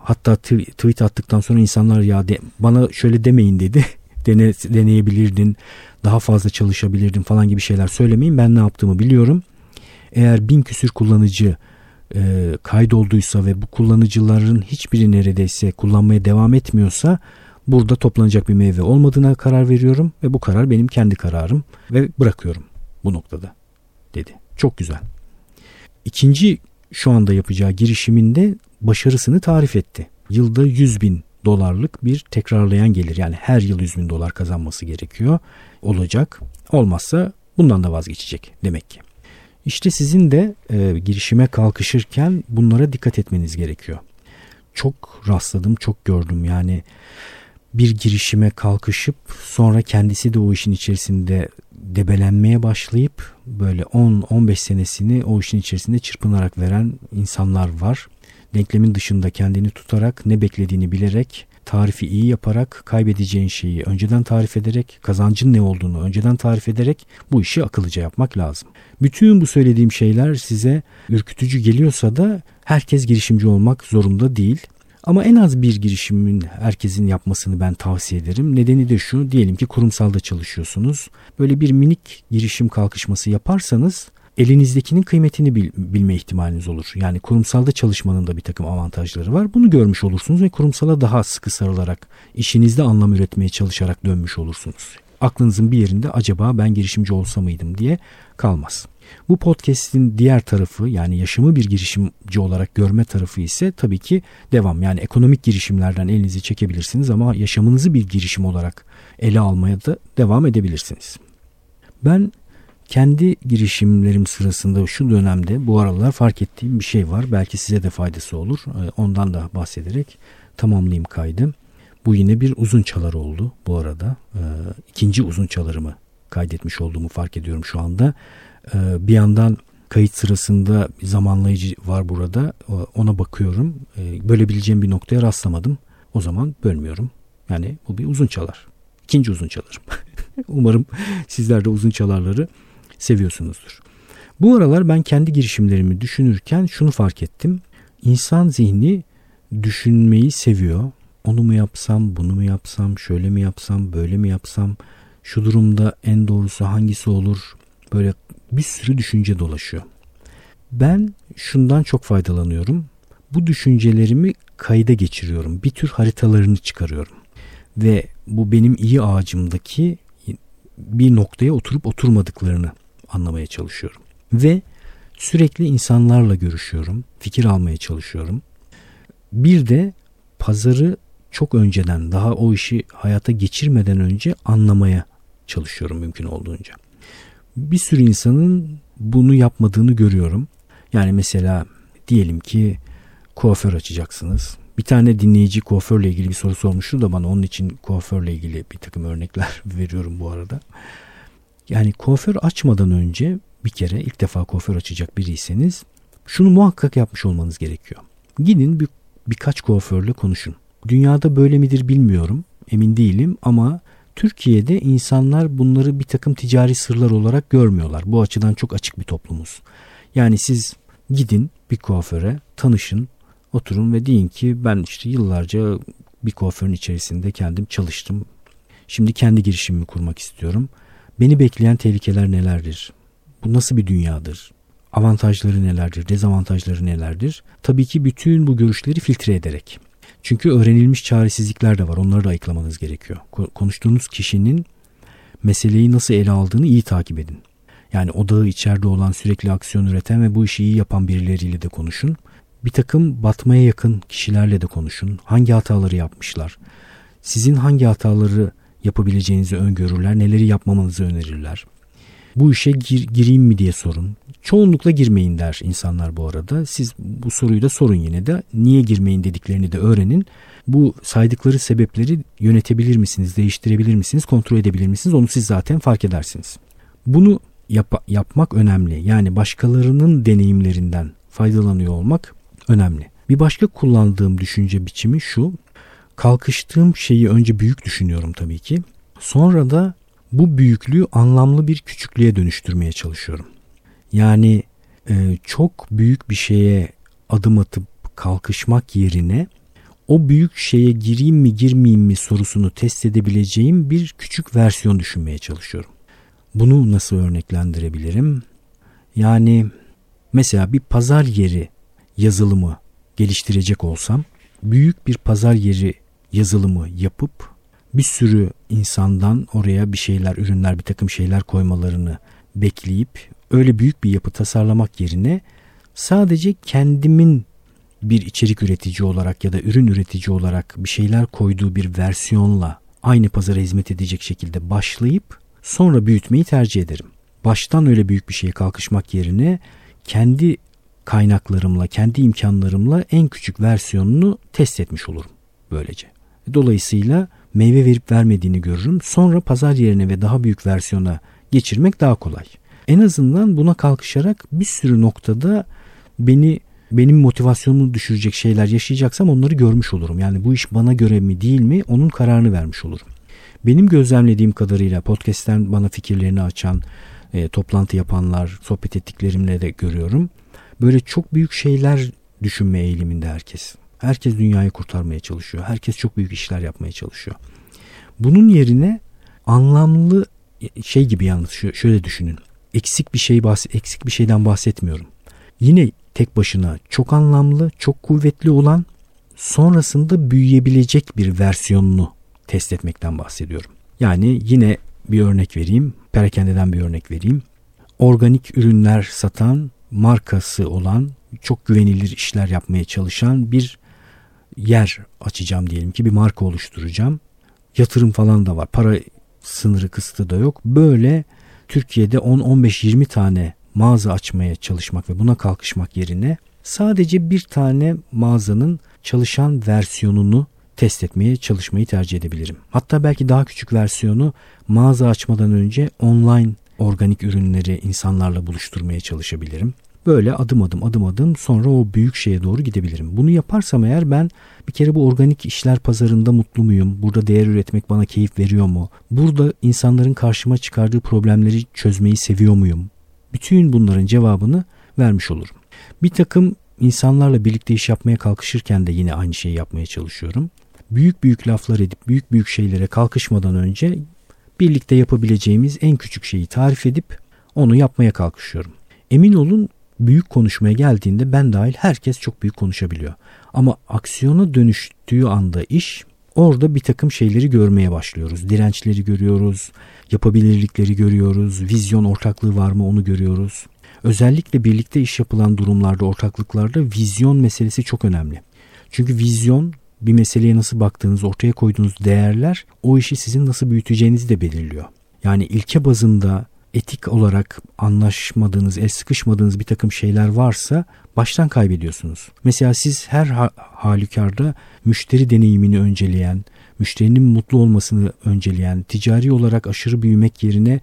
S1: Hatta tweet attıktan sonra insanlar ya de, bana şöyle demeyin dedi. Dene, deneyebilirdin, daha fazla çalışabilirdin falan gibi şeyler söylemeyin. Ben ne yaptığımı biliyorum. Eğer bin küsür kullanıcı e, kaydolduysa ve bu kullanıcıların hiçbiri neredeyse kullanmaya devam etmiyorsa burada toplanacak bir meyve olmadığına karar veriyorum ve bu karar benim kendi kararım ve bırakıyorum bu noktada dedi. Çok güzel. İkinci şu anda yapacağı girişiminde başarısını tarif etti. Yılda 100 bin dolarlık bir tekrarlayan gelir. Yani her yıl 100 bin dolar kazanması gerekiyor. Olacak. Olmazsa bundan da vazgeçecek demek ki. İşte sizin de e, girişime kalkışırken bunlara dikkat etmeniz gerekiyor. Çok rastladım, çok gördüm. Yani bir girişime kalkışıp sonra kendisi de o işin içerisinde debelenmeye başlayıp böyle 10-15 senesini o işin içerisinde çırpınarak veren insanlar var. Denklemin dışında kendini tutarak ne beklediğini bilerek tarifi iyi yaparak kaybedeceğin şeyi önceden tarif ederek kazancın ne olduğunu önceden tarif ederek bu işi akıllıca yapmak lazım. Bütün bu söylediğim şeyler size ürkütücü geliyorsa da herkes girişimci olmak zorunda değil. Ama en az bir girişimin herkesin yapmasını ben tavsiye ederim. Nedeni de şu diyelim ki kurumsalda çalışıyorsunuz. Böyle bir minik girişim kalkışması yaparsanız elinizdekinin kıymetini bil, bilme ihtimaliniz olur. Yani kurumsalda çalışmanın da bir takım avantajları var. Bunu görmüş olursunuz ve kurumsala daha sıkı sarılarak işinizde anlam üretmeye çalışarak dönmüş olursunuz. Aklınızın bir yerinde acaba ben girişimci olsa mıydım diye kalmaz. Bu podcast'in diğer tarafı yani yaşamı bir girişimci olarak görme tarafı ise tabii ki devam. Yani ekonomik girişimlerden elinizi çekebilirsiniz ama yaşamınızı bir girişim olarak ele almaya da devam edebilirsiniz. Ben kendi girişimlerim sırasında şu dönemde bu aralar fark ettiğim bir şey var. Belki size de faydası olur. Ee, ondan da bahsederek tamamlayayım kaydı. Bu yine bir uzun çalar oldu bu arada. Ee, ikinci uzun çalarımı kaydetmiş olduğumu fark ediyorum şu anda. Ee, bir yandan kayıt sırasında zamanlayıcı var burada. Ona bakıyorum. Bölebileceğim bir noktaya rastlamadım. O zaman bölmüyorum. Yani bu bir uzun çalar. İkinci uzun çalarım. Umarım sizler de uzun çalarları seviyorsunuzdur. Bu aralar ben kendi girişimlerimi düşünürken şunu fark ettim. İnsan zihni düşünmeyi seviyor. Onu mu yapsam, bunu mu yapsam, şöyle mi yapsam, böyle mi yapsam, şu durumda en doğrusu hangisi olur? Böyle bir sürü düşünce dolaşıyor. Ben şundan çok faydalanıyorum. Bu düşüncelerimi kayda geçiriyorum. Bir tür haritalarını çıkarıyorum. Ve bu benim iyi ağacımdaki bir noktaya oturup oturmadıklarını anlamaya çalışıyorum. Ve sürekli insanlarla görüşüyorum, fikir almaya çalışıyorum. Bir de pazarı çok önceden daha o işi hayata geçirmeden önce anlamaya çalışıyorum mümkün olduğunca. Bir sürü insanın bunu yapmadığını görüyorum. Yani mesela diyelim ki kuaför açacaksınız. Bir tane dinleyici kuaförle ilgili bir soru sormuştu da bana onun için kuaförle ilgili bir takım örnekler veriyorum bu arada. Yani kuaför açmadan önce bir kere ilk defa kuaför açacak biriyseniz şunu muhakkak yapmış olmanız gerekiyor. Gidin bir, birkaç kuaförle konuşun. Dünyada böyle midir bilmiyorum. Emin değilim ama Türkiye'de insanlar bunları bir takım ticari sırlar olarak görmüyorlar. Bu açıdan çok açık bir toplumuz. Yani siz gidin bir kuaföre tanışın oturun ve deyin ki ben işte yıllarca bir kuaförün içerisinde kendim çalıştım. Şimdi kendi girişimimi kurmak istiyorum. Beni bekleyen tehlikeler nelerdir? Bu nasıl bir dünyadır? Avantajları nelerdir? Dezavantajları nelerdir? Tabii ki bütün bu görüşleri filtre ederek. Çünkü öğrenilmiş çaresizlikler de var. Onları da ayıklamanız gerekiyor. Konuştuğunuz kişinin meseleyi nasıl ele aldığını iyi takip edin. Yani odağı içeride olan sürekli aksiyon üreten ve bu işi iyi yapan birileriyle de konuşun. Bir takım batmaya yakın kişilerle de konuşun. Hangi hataları yapmışlar? Sizin hangi hataları yapabileceğinizi öngörürler, neleri yapmamanızı önerirler. Bu işe gir, gireyim mi diye sorun. Çoğunlukla girmeyin der insanlar bu arada. Siz bu soruyu da sorun yine de. Niye girmeyin dediklerini de öğrenin. Bu saydıkları sebepleri yönetebilir misiniz, değiştirebilir misiniz, kontrol edebilir misiniz? Onu siz zaten fark edersiniz. Bunu yap- yapmak önemli. Yani başkalarının deneyimlerinden faydalanıyor olmak önemli. Bir başka kullandığım düşünce biçimi şu kalkıştığım şeyi önce büyük düşünüyorum tabii ki. Sonra da bu büyüklüğü anlamlı bir küçüklüğe dönüştürmeye çalışıyorum. Yani e, çok büyük bir şeye adım atıp kalkışmak yerine o büyük şeye gireyim mi girmeyeyim mi sorusunu test edebileceğim bir küçük versiyon düşünmeye çalışıyorum. Bunu nasıl örneklendirebilirim? Yani mesela bir pazar yeri yazılımı geliştirecek olsam büyük bir pazar yeri yazılımı yapıp bir sürü insandan oraya bir şeyler, ürünler, bir takım şeyler koymalarını bekleyip öyle büyük bir yapı tasarlamak yerine sadece kendimin bir içerik üretici olarak ya da ürün üretici olarak bir şeyler koyduğu bir versiyonla aynı pazara hizmet edecek şekilde başlayıp sonra büyütmeyi tercih ederim. Baştan öyle büyük bir şeye kalkışmak yerine kendi kaynaklarımla, kendi imkanlarımla en küçük versiyonunu test etmiş olurum böylece. Dolayısıyla meyve verip vermediğini görürüm. Sonra pazar yerine ve daha büyük versiyona geçirmek daha kolay. En azından buna kalkışarak bir sürü noktada beni benim motivasyonumu düşürecek şeyler yaşayacaksam onları görmüş olurum. Yani bu iş bana göre mi değil mi onun kararını vermiş olurum. Benim gözlemlediğim kadarıyla podcast'ten bana fikirlerini açan, e, toplantı yapanlar, sohbet ettiklerimle de görüyorum. Böyle çok büyük şeyler düşünme eğiliminde herkes. Herkes dünyayı kurtarmaya çalışıyor. Herkes çok büyük işler yapmaya çalışıyor. Bunun yerine anlamlı şey gibi yalnız şöyle düşünün. Eksik bir şey bahs eksik bir şeyden bahsetmiyorum. Yine tek başına çok anlamlı, çok kuvvetli olan sonrasında büyüyebilecek bir versiyonunu test etmekten bahsediyorum. Yani yine bir örnek vereyim. Perakendeden bir örnek vereyim. Organik ürünler satan, markası olan, çok güvenilir işler yapmaya çalışan bir yer açacağım diyelim ki bir marka oluşturacağım. Yatırım falan da var. Para sınırı kısıtı da yok. Böyle Türkiye'de 10-15-20 tane mağaza açmaya çalışmak ve buna kalkışmak yerine sadece bir tane mağazanın çalışan versiyonunu test etmeye çalışmayı tercih edebilirim. Hatta belki daha küçük versiyonu mağaza açmadan önce online organik ürünleri insanlarla buluşturmaya çalışabilirim. Böyle adım adım adım adım sonra o büyük şeye doğru gidebilirim. Bunu yaparsam eğer ben bir kere bu organik işler pazarında mutlu muyum? Burada değer üretmek bana keyif veriyor mu? Burada insanların karşıma çıkardığı problemleri çözmeyi seviyor muyum? Bütün bunların cevabını vermiş olurum. Bir takım insanlarla birlikte iş yapmaya kalkışırken de yine aynı şeyi yapmaya çalışıyorum. Büyük büyük laflar edip büyük büyük şeylere kalkışmadan önce birlikte yapabileceğimiz en küçük şeyi tarif edip onu yapmaya kalkışıyorum. Emin olun büyük konuşmaya geldiğinde ben dahil herkes çok büyük konuşabiliyor. Ama aksiyona dönüştüğü anda iş orada bir takım şeyleri görmeye başlıyoruz. Dirençleri görüyoruz, yapabilirlikleri görüyoruz, vizyon ortaklığı var mı onu görüyoruz. Özellikle birlikte iş yapılan durumlarda, ortaklıklarda vizyon meselesi çok önemli. Çünkü vizyon bir meseleye nasıl baktığınız, ortaya koyduğunuz değerler o işi sizin nasıl büyüteceğinizi de belirliyor. Yani ilke bazında etik olarak anlaşmadığınız, el sıkışmadığınız bir takım şeyler varsa baştan kaybediyorsunuz. Mesela siz her halükarda müşteri deneyimini önceleyen, müşterinin mutlu olmasını önceleyen, ticari olarak aşırı büyümek yerine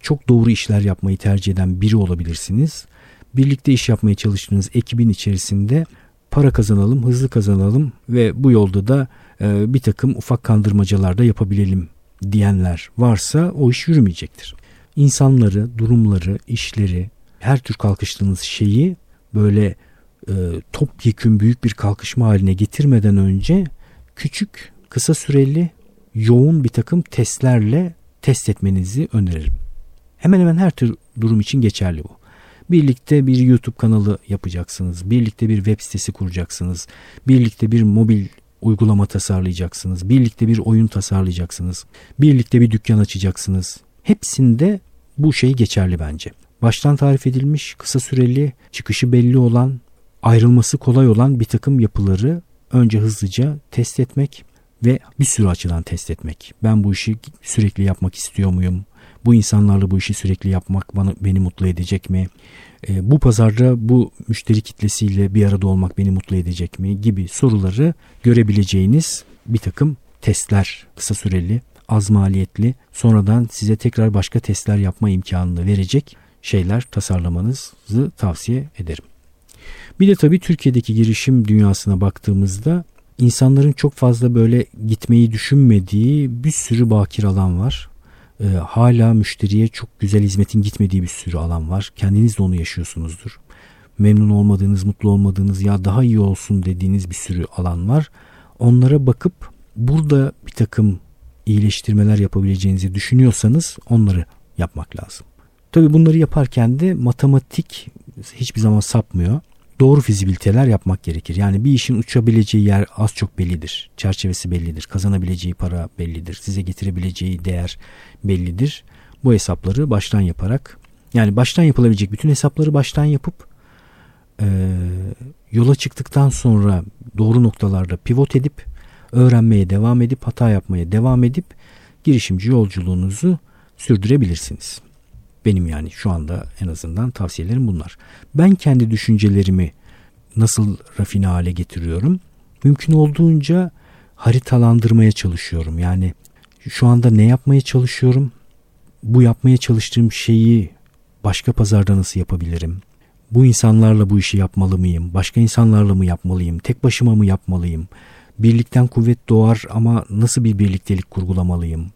S1: çok doğru işler yapmayı tercih eden biri olabilirsiniz. Birlikte iş yapmaya çalıştığınız ekibin içerisinde para kazanalım, hızlı kazanalım ve bu yolda da e, bir takım ufak kandırmacalar da yapabilelim diyenler varsa o iş yürümeyecektir. İnsanları, durumları, işleri, her tür kalkıştığınız şeyi böyle e, topyekün büyük bir kalkışma haline getirmeden önce küçük, kısa süreli, yoğun bir takım testlerle test etmenizi öneririm. Hemen hemen her tür durum için geçerli bu. Birlikte bir YouTube kanalı yapacaksınız. Birlikte bir web sitesi kuracaksınız. Birlikte bir mobil uygulama tasarlayacaksınız. Birlikte bir oyun tasarlayacaksınız. Birlikte bir dükkan açacaksınız. Hepsinde bu şey geçerli bence. Baştan tarif edilmiş, kısa süreli, çıkışı belli olan, ayrılması kolay olan bir takım yapıları önce hızlıca test etmek ve bir sürü açıdan test etmek. Ben bu işi sürekli yapmak istiyor muyum? Bu insanlarla bu işi sürekli yapmak bana beni mutlu edecek mi? E, bu pazarda bu müşteri kitlesiyle bir arada olmak beni mutlu edecek mi? Gibi soruları görebileceğiniz bir takım testler kısa süreli, az maliyetli, sonradan size tekrar başka testler yapma imkanını verecek şeyler tasarlamanızı tavsiye ederim. Bir de tabii Türkiye'deki girişim dünyasına baktığımızda insanların çok fazla böyle gitmeyi düşünmediği bir sürü bakir alan var e, hala müşteriye çok güzel hizmetin gitmediği bir sürü alan var. Kendiniz de onu yaşıyorsunuzdur. Memnun olmadığınız, mutlu olmadığınız ya daha iyi olsun dediğiniz bir sürü alan var. Onlara bakıp burada bir takım iyileştirmeler yapabileceğinizi düşünüyorsanız onları yapmak lazım. Tabii bunları yaparken de matematik hiçbir zaman sapmıyor. doğru fizibiliteler yapmak gerekir. Yani bir işin uçabileceği yer az çok bellidir. Çerçevesi bellidir. Kazanabileceği para bellidir. Size getirebileceği değer bellidir. Bu hesapları baştan yaparak yani baştan yapılabilecek bütün hesapları baştan yapıp e, yola çıktıktan sonra doğru noktalarda pivot edip öğrenmeye devam edip hata yapmaya devam edip girişimci yolculuğunuzu sürdürebilirsiniz. Benim yani şu anda en azından tavsiyelerim bunlar. Ben kendi düşüncelerimi nasıl rafine hale getiriyorum? Mümkün olduğunca haritalandırmaya çalışıyorum. Yani şu anda ne yapmaya çalışıyorum? Bu yapmaya çalıştığım şeyi başka pazarda nasıl yapabilirim? Bu insanlarla bu işi yapmalı mıyım? Başka insanlarla mı yapmalıyım? Tek başıma mı yapmalıyım? Birlikten kuvvet doğar ama nasıl bir birliktelik kurgulamalıyım?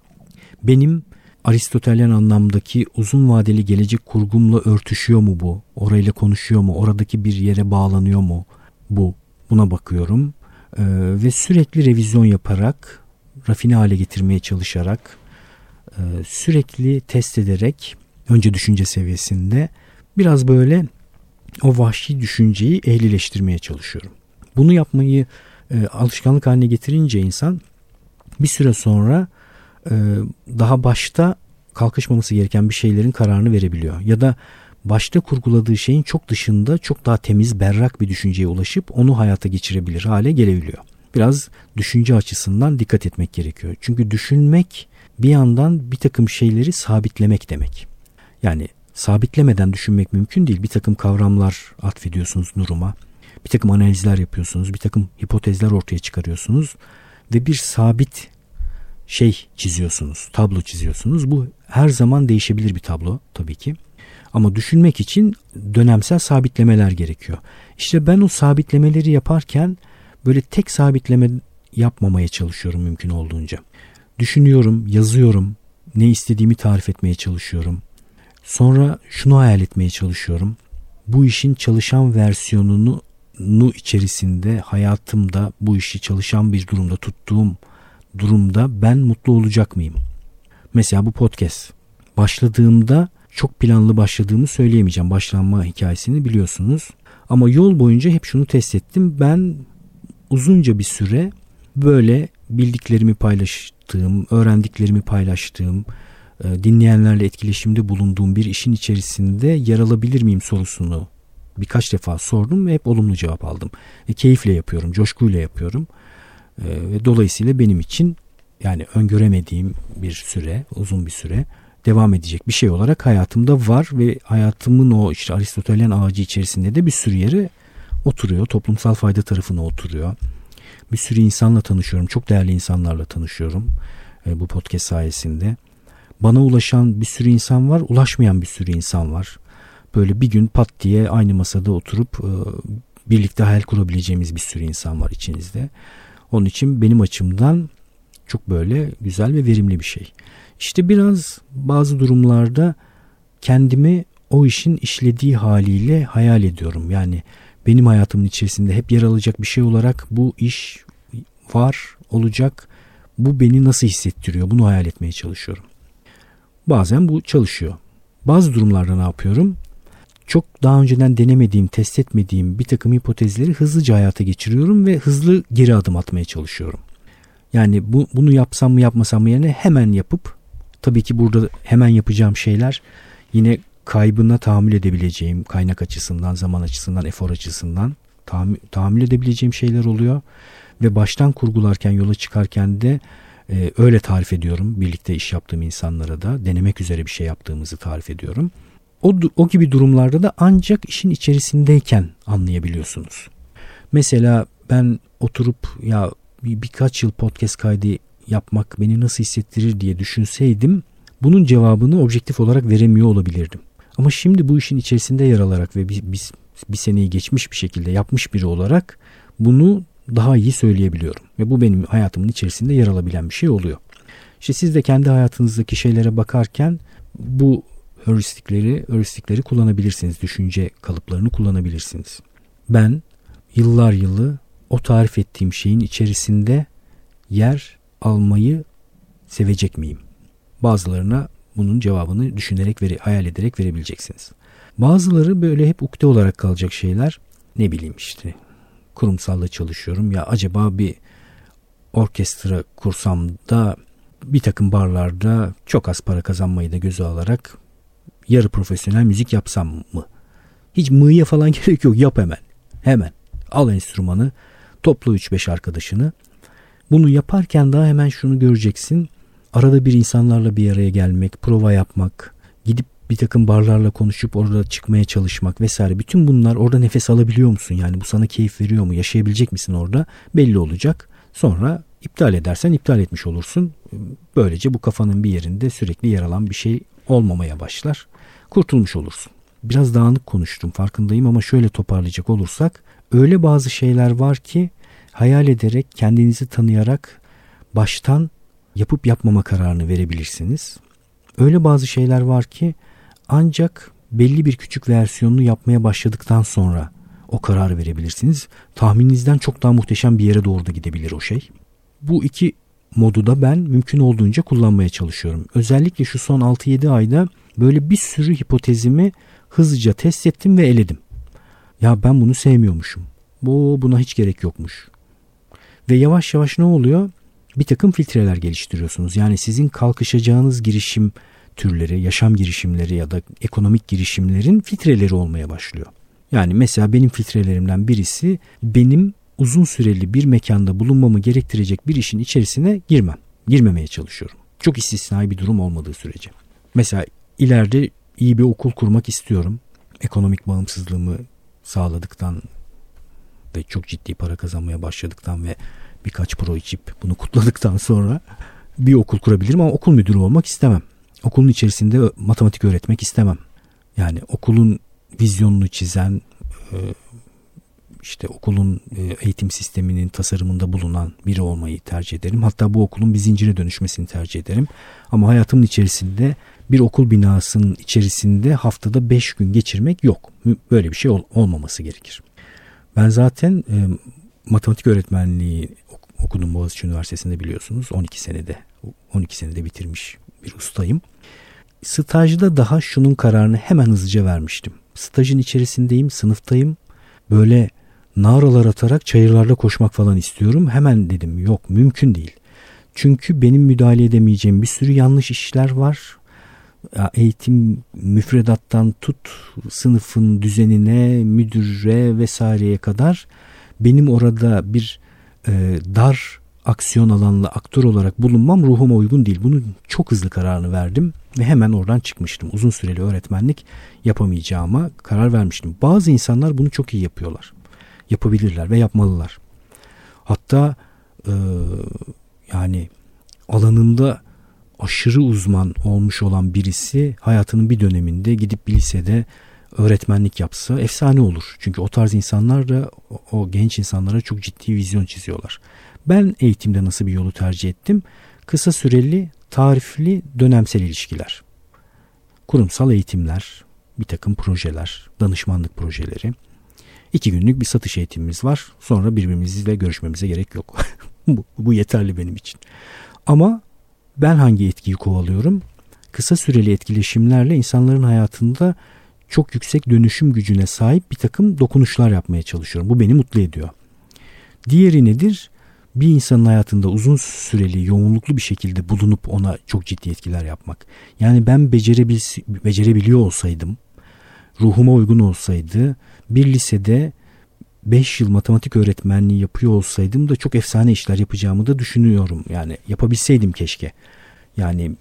S1: Benim Aristotelyen anlamdaki uzun vadeli gelecek kurgumla örtüşüyor mu bu? Orayla konuşuyor mu? Oradaki bir yere bağlanıyor mu bu? Buna bakıyorum. Ee, ve sürekli revizyon yaparak, rafine hale getirmeye çalışarak, e, sürekli test ederek, önce düşünce seviyesinde biraz böyle o vahşi düşünceyi ehlileştirmeye çalışıyorum. Bunu yapmayı e, alışkanlık haline getirince insan bir süre sonra e, daha başta kalkışmaması gereken bir şeylerin kararını verebiliyor. Ya da başta kurguladığı şeyin çok dışında çok daha temiz, berrak bir düşünceye ulaşıp onu hayata geçirebilir hale gelebiliyor. Biraz düşünce açısından dikkat etmek gerekiyor. Çünkü düşünmek bir yandan bir takım şeyleri sabitlemek demek. Yani sabitlemeden düşünmek mümkün değil. Bir takım kavramlar atfediyorsunuz duruma. Bir takım analizler yapıyorsunuz. Bir takım hipotezler ortaya çıkarıyorsunuz. Ve bir sabit şey çiziyorsunuz, tablo çiziyorsunuz. Bu her zaman değişebilir bir tablo tabii ki. Ama düşünmek için dönemsel sabitlemeler gerekiyor. İşte ben o sabitlemeleri yaparken böyle tek sabitleme yapmamaya çalışıyorum mümkün olduğunca. Düşünüyorum, yazıyorum, ne istediğimi tarif etmeye çalışıyorum. Sonra şunu hayal etmeye çalışıyorum. Bu işin çalışan versiyonunu nu içerisinde hayatımda bu işi çalışan bir durumda tuttuğum durumda ben mutlu olacak mıyım? Mesela bu podcast başladığımda çok planlı başladığımı söyleyemeyeceğim. Başlanma hikayesini biliyorsunuz. Ama yol boyunca hep şunu test ettim. Ben uzunca bir süre böyle bildiklerimi paylaştığım, öğrendiklerimi paylaştığım, e, dinleyenlerle etkileşimde bulunduğum bir işin içerisinde yer alabilir miyim sorusunu birkaç defa sordum ve hep olumlu cevap aldım. E, keyifle yapıyorum, coşkuyla yapıyorum. E, ve dolayısıyla benim için yani öngöremediğim bir süre, uzun bir süre devam edecek bir şey olarak hayatımda var ve hayatımın o işte Aristotelyen ağacı içerisinde de bir sürü yere oturuyor. Toplumsal fayda tarafına oturuyor. Bir sürü insanla tanışıyorum. Çok değerli insanlarla tanışıyorum e, bu podcast sayesinde. Bana ulaşan bir sürü insan var, ulaşmayan bir sürü insan var. Böyle bir gün pat diye aynı masada oturup e, birlikte hayal kurabileceğimiz bir sürü insan var içinizde. Onun için benim açımdan çok böyle güzel ve verimli bir şey. İşte biraz bazı durumlarda kendimi o işin işlediği haliyle hayal ediyorum. Yani benim hayatımın içerisinde hep yer alacak bir şey olarak bu iş var, olacak. Bu beni nasıl hissettiriyor? Bunu hayal etmeye çalışıyorum. Bazen bu çalışıyor. Bazı durumlarda ne yapıyorum? Çok daha önceden denemediğim, test etmediğim bir takım hipotezleri hızlıca hayata geçiriyorum ve hızlı geri adım atmaya çalışıyorum. Yani bu, bunu yapsam mı yapmasam mı yerine hemen yapıp tabii ki burada hemen yapacağım şeyler yine kaybına tahammül edebileceğim kaynak açısından, zaman açısından, efor açısından tahammül, tahammül edebileceğim şeyler oluyor. Ve baştan kurgularken, yola çıkarken de e, öyle tarif ediyorum. Birlikte iş yaptığım insanlara da denemek üzere bir şey yaptığımızı tarif ediyorum. O, o gibi durumlarda da ancak işin içerisindeyken anlayabiliyorsunuz. Mesela ben oturup ya bir, birkaç yıl podcast kaydı yapmak beni nasıl hissettirir diye düşünseydim bunun cevabını objektif olarak veremiyor olabilirdim. Ama şimdi bu işin içerisinde yer alarak ve biz, biz bir seneyi geçmiş bir şekilde yapmış biri olarak bunu daha iyi söyleyebiliyorum. Ve bu benim hayatımın içerisinde yer alabilen bir şey oluyor. İşte siz de kendi hayatınızdaki şeylere bakarken bu heuristikleri, heuristikleri kullanabilirsiniz. Düşünce kalıplarını kullanabilirsiniz. Ben yıllar yılı o tarif ettiğim şeyin içerisinde yer almayı sevecek miyim? Bazılarına bunun cevabını düşünerek, veri, hayal ederek verebileceksiniz. Bazıları böyle hep ukde olarak kalacak şeyler. ne bileyim işte kurumsalla çalışıyorum ya acaba bir orkestra kursam da bir takım barlarda çok az para kazanmayı da göze alarak yarı profesyonel müzik yapsam mı? Hiç mıya falan gerek yok yap hemen. Hemen al enstrümanı topla 3-5 arkadaşını. Bunu yaparken daha hemen şunu göreceksin. Arada bir insanlarla bir araya gelmek, prova yapmak, gidip bir takım barlarla konuşup orada çıkmaya çalışmak vesaire. Bütün bunlar orada nefes alabiliyor musun? Yani bu sana keyif veriyor mu? Yaşayabilecek misin orada? Belli olacak. Sonra iptal edersen iptal etmiş olursun. Böylece bu kafanın bir yerinde sürekli yer alan bir şey olmamaya başlar. Kurtulmuş olursun. Biraz dağınık konuştum farkındayım ama şöyle toparlayacak olursak öyle bazı şeyler var ki hayal ederek kendinizi tanıyarak baştan yapıp yapmama kararını verebilirsiniz. Öyle bazı şeyler var ki ancak belli bir küçük versiyonunu yapmaya başladıktan sonra o kararı verebilirsiniz. Tahmininizden çok daha muhteşem bir yere doğru da gidebilir o şey. Bu iki modu da ben mümkün olduğunca kullanmaya çalışıyorum. Özellikle şu son 6-7 ayda böyle bir sürü hipotezimi hızlıca test ettim ve eledim. Ya ben bunu sevmiyormuşum. Bu buna hiç gerek yokmuş. Ve yavaş yavaş ne oluyor? Bir takım filtreler geliştiriyorsunuz. Yani sizin kalkışacağınız girişim türleri, yaşam girişimleri ya da ekonomik girişimlerin filtreleri olmaya başlıyor. Yani mesela benim filtrelerimden birisi benim uzun süreli bir mekanda bulunmamı gerektirecek bir işin içerisine girmem. Girmemeye çalışıyorum. Çok istisnai bir durum olmadığı sürece. Mesela ileride iyi bir okul kurmak istiyorum. Ekonomik bağımsızlığımı sağladıktan ve çok ciddi para kazanmaya başladıktan ve birkaç pro içip bunu kutladıktan sonra bir okul kurabilirim ama okul müdürü olmak istemem. Okulun içerisinde matematik öğretmek istemem. Yani okulun vizyonunu çizen, e, işte okulun e, eğitim sisteminin tasarımında bulunan biri olmayı tercih ederim. Hatta bu okulun bir zincire dönüşmesini tercih ederim. Ama hayatımın içerisinde bir okul binasının içerisinde haftada 5 gün geçirmek yok. Böyle bir şey ol, olmaması gerekir. Ben zaten e, matematik öğretmenliği okudum Boğaziçi Üniversitesi'nde biliyorsunuz. 12 senede 12 senede bitirmiş bir ustayım. Stajda daha şunun kararını hemen hızlıca vermiştim. Stajın içerisindeyim, sınıftayım. Böyle naralar atarak çayırlarda koşmak falan istiyorum. Hemen dedim yok mümkün değil. Çünkü benim müdahale edemeyeceğim bir sürü yanlış işler var. Eğitim müfredattan tut sınıfın düzenine, müdüre vesaireye kadar benim orada bir e, dar aksiyon alanlı aktör olarak bulunmam ruhuma uygun değil. Bunu çok hızlı kararını verdim ve hemen oradan çıkmıştım. Uzun süreli öğretmenlik yapamayacağıma karar vermiştim. Bazı insanlar bunu çok iyi yapıyorlar yapabilirler ve yapmalılar. Hatta e, yani alanında aşırı uzman olmuş olan birisi hayatının bir döneminde gidip bir lisede öğretmenlik yapsa efsane olur. Çünkü o tarz insanlar da o genç insanlara çok ciddi vizyon çiziyorlar. Ben eğitimde nasıl bir yolu tercih ettim? Kısa süreli, tarifli, dönemsel ilişkiler. Kurumsal eğitimler, bir takım projeler, danışmanlık projeleri. İki günlük bir satış eğitimimiz var. Sonra birbirimizle görüşmemize gerek yok. bu, bu yeterli benim için. Ama ben hangi etkiyi kovalıyorum? Kısa süreli etkileşimlerle insanların hayatında çok yüksek dönüşüm gücüne sahip bir takım dokunuşlar yapmaya çalışıyorum. Bu beni mutlu ediyor. Diğeri nedir? Bir insanın hayatında uzun süreli, yoğunluklu bir şekilde bulunup ona çok ciddi etkiler yapmak. Yani ben becerebil becerebiliyor olsaydım, ruhuma uygun olsaydı bir lisede 5 yıl matematik öğretmenliği yapıyor olsaydım da çok efsane işler yapacağımı da düşünüyorum. Yani yapabilseydim keşke. Yani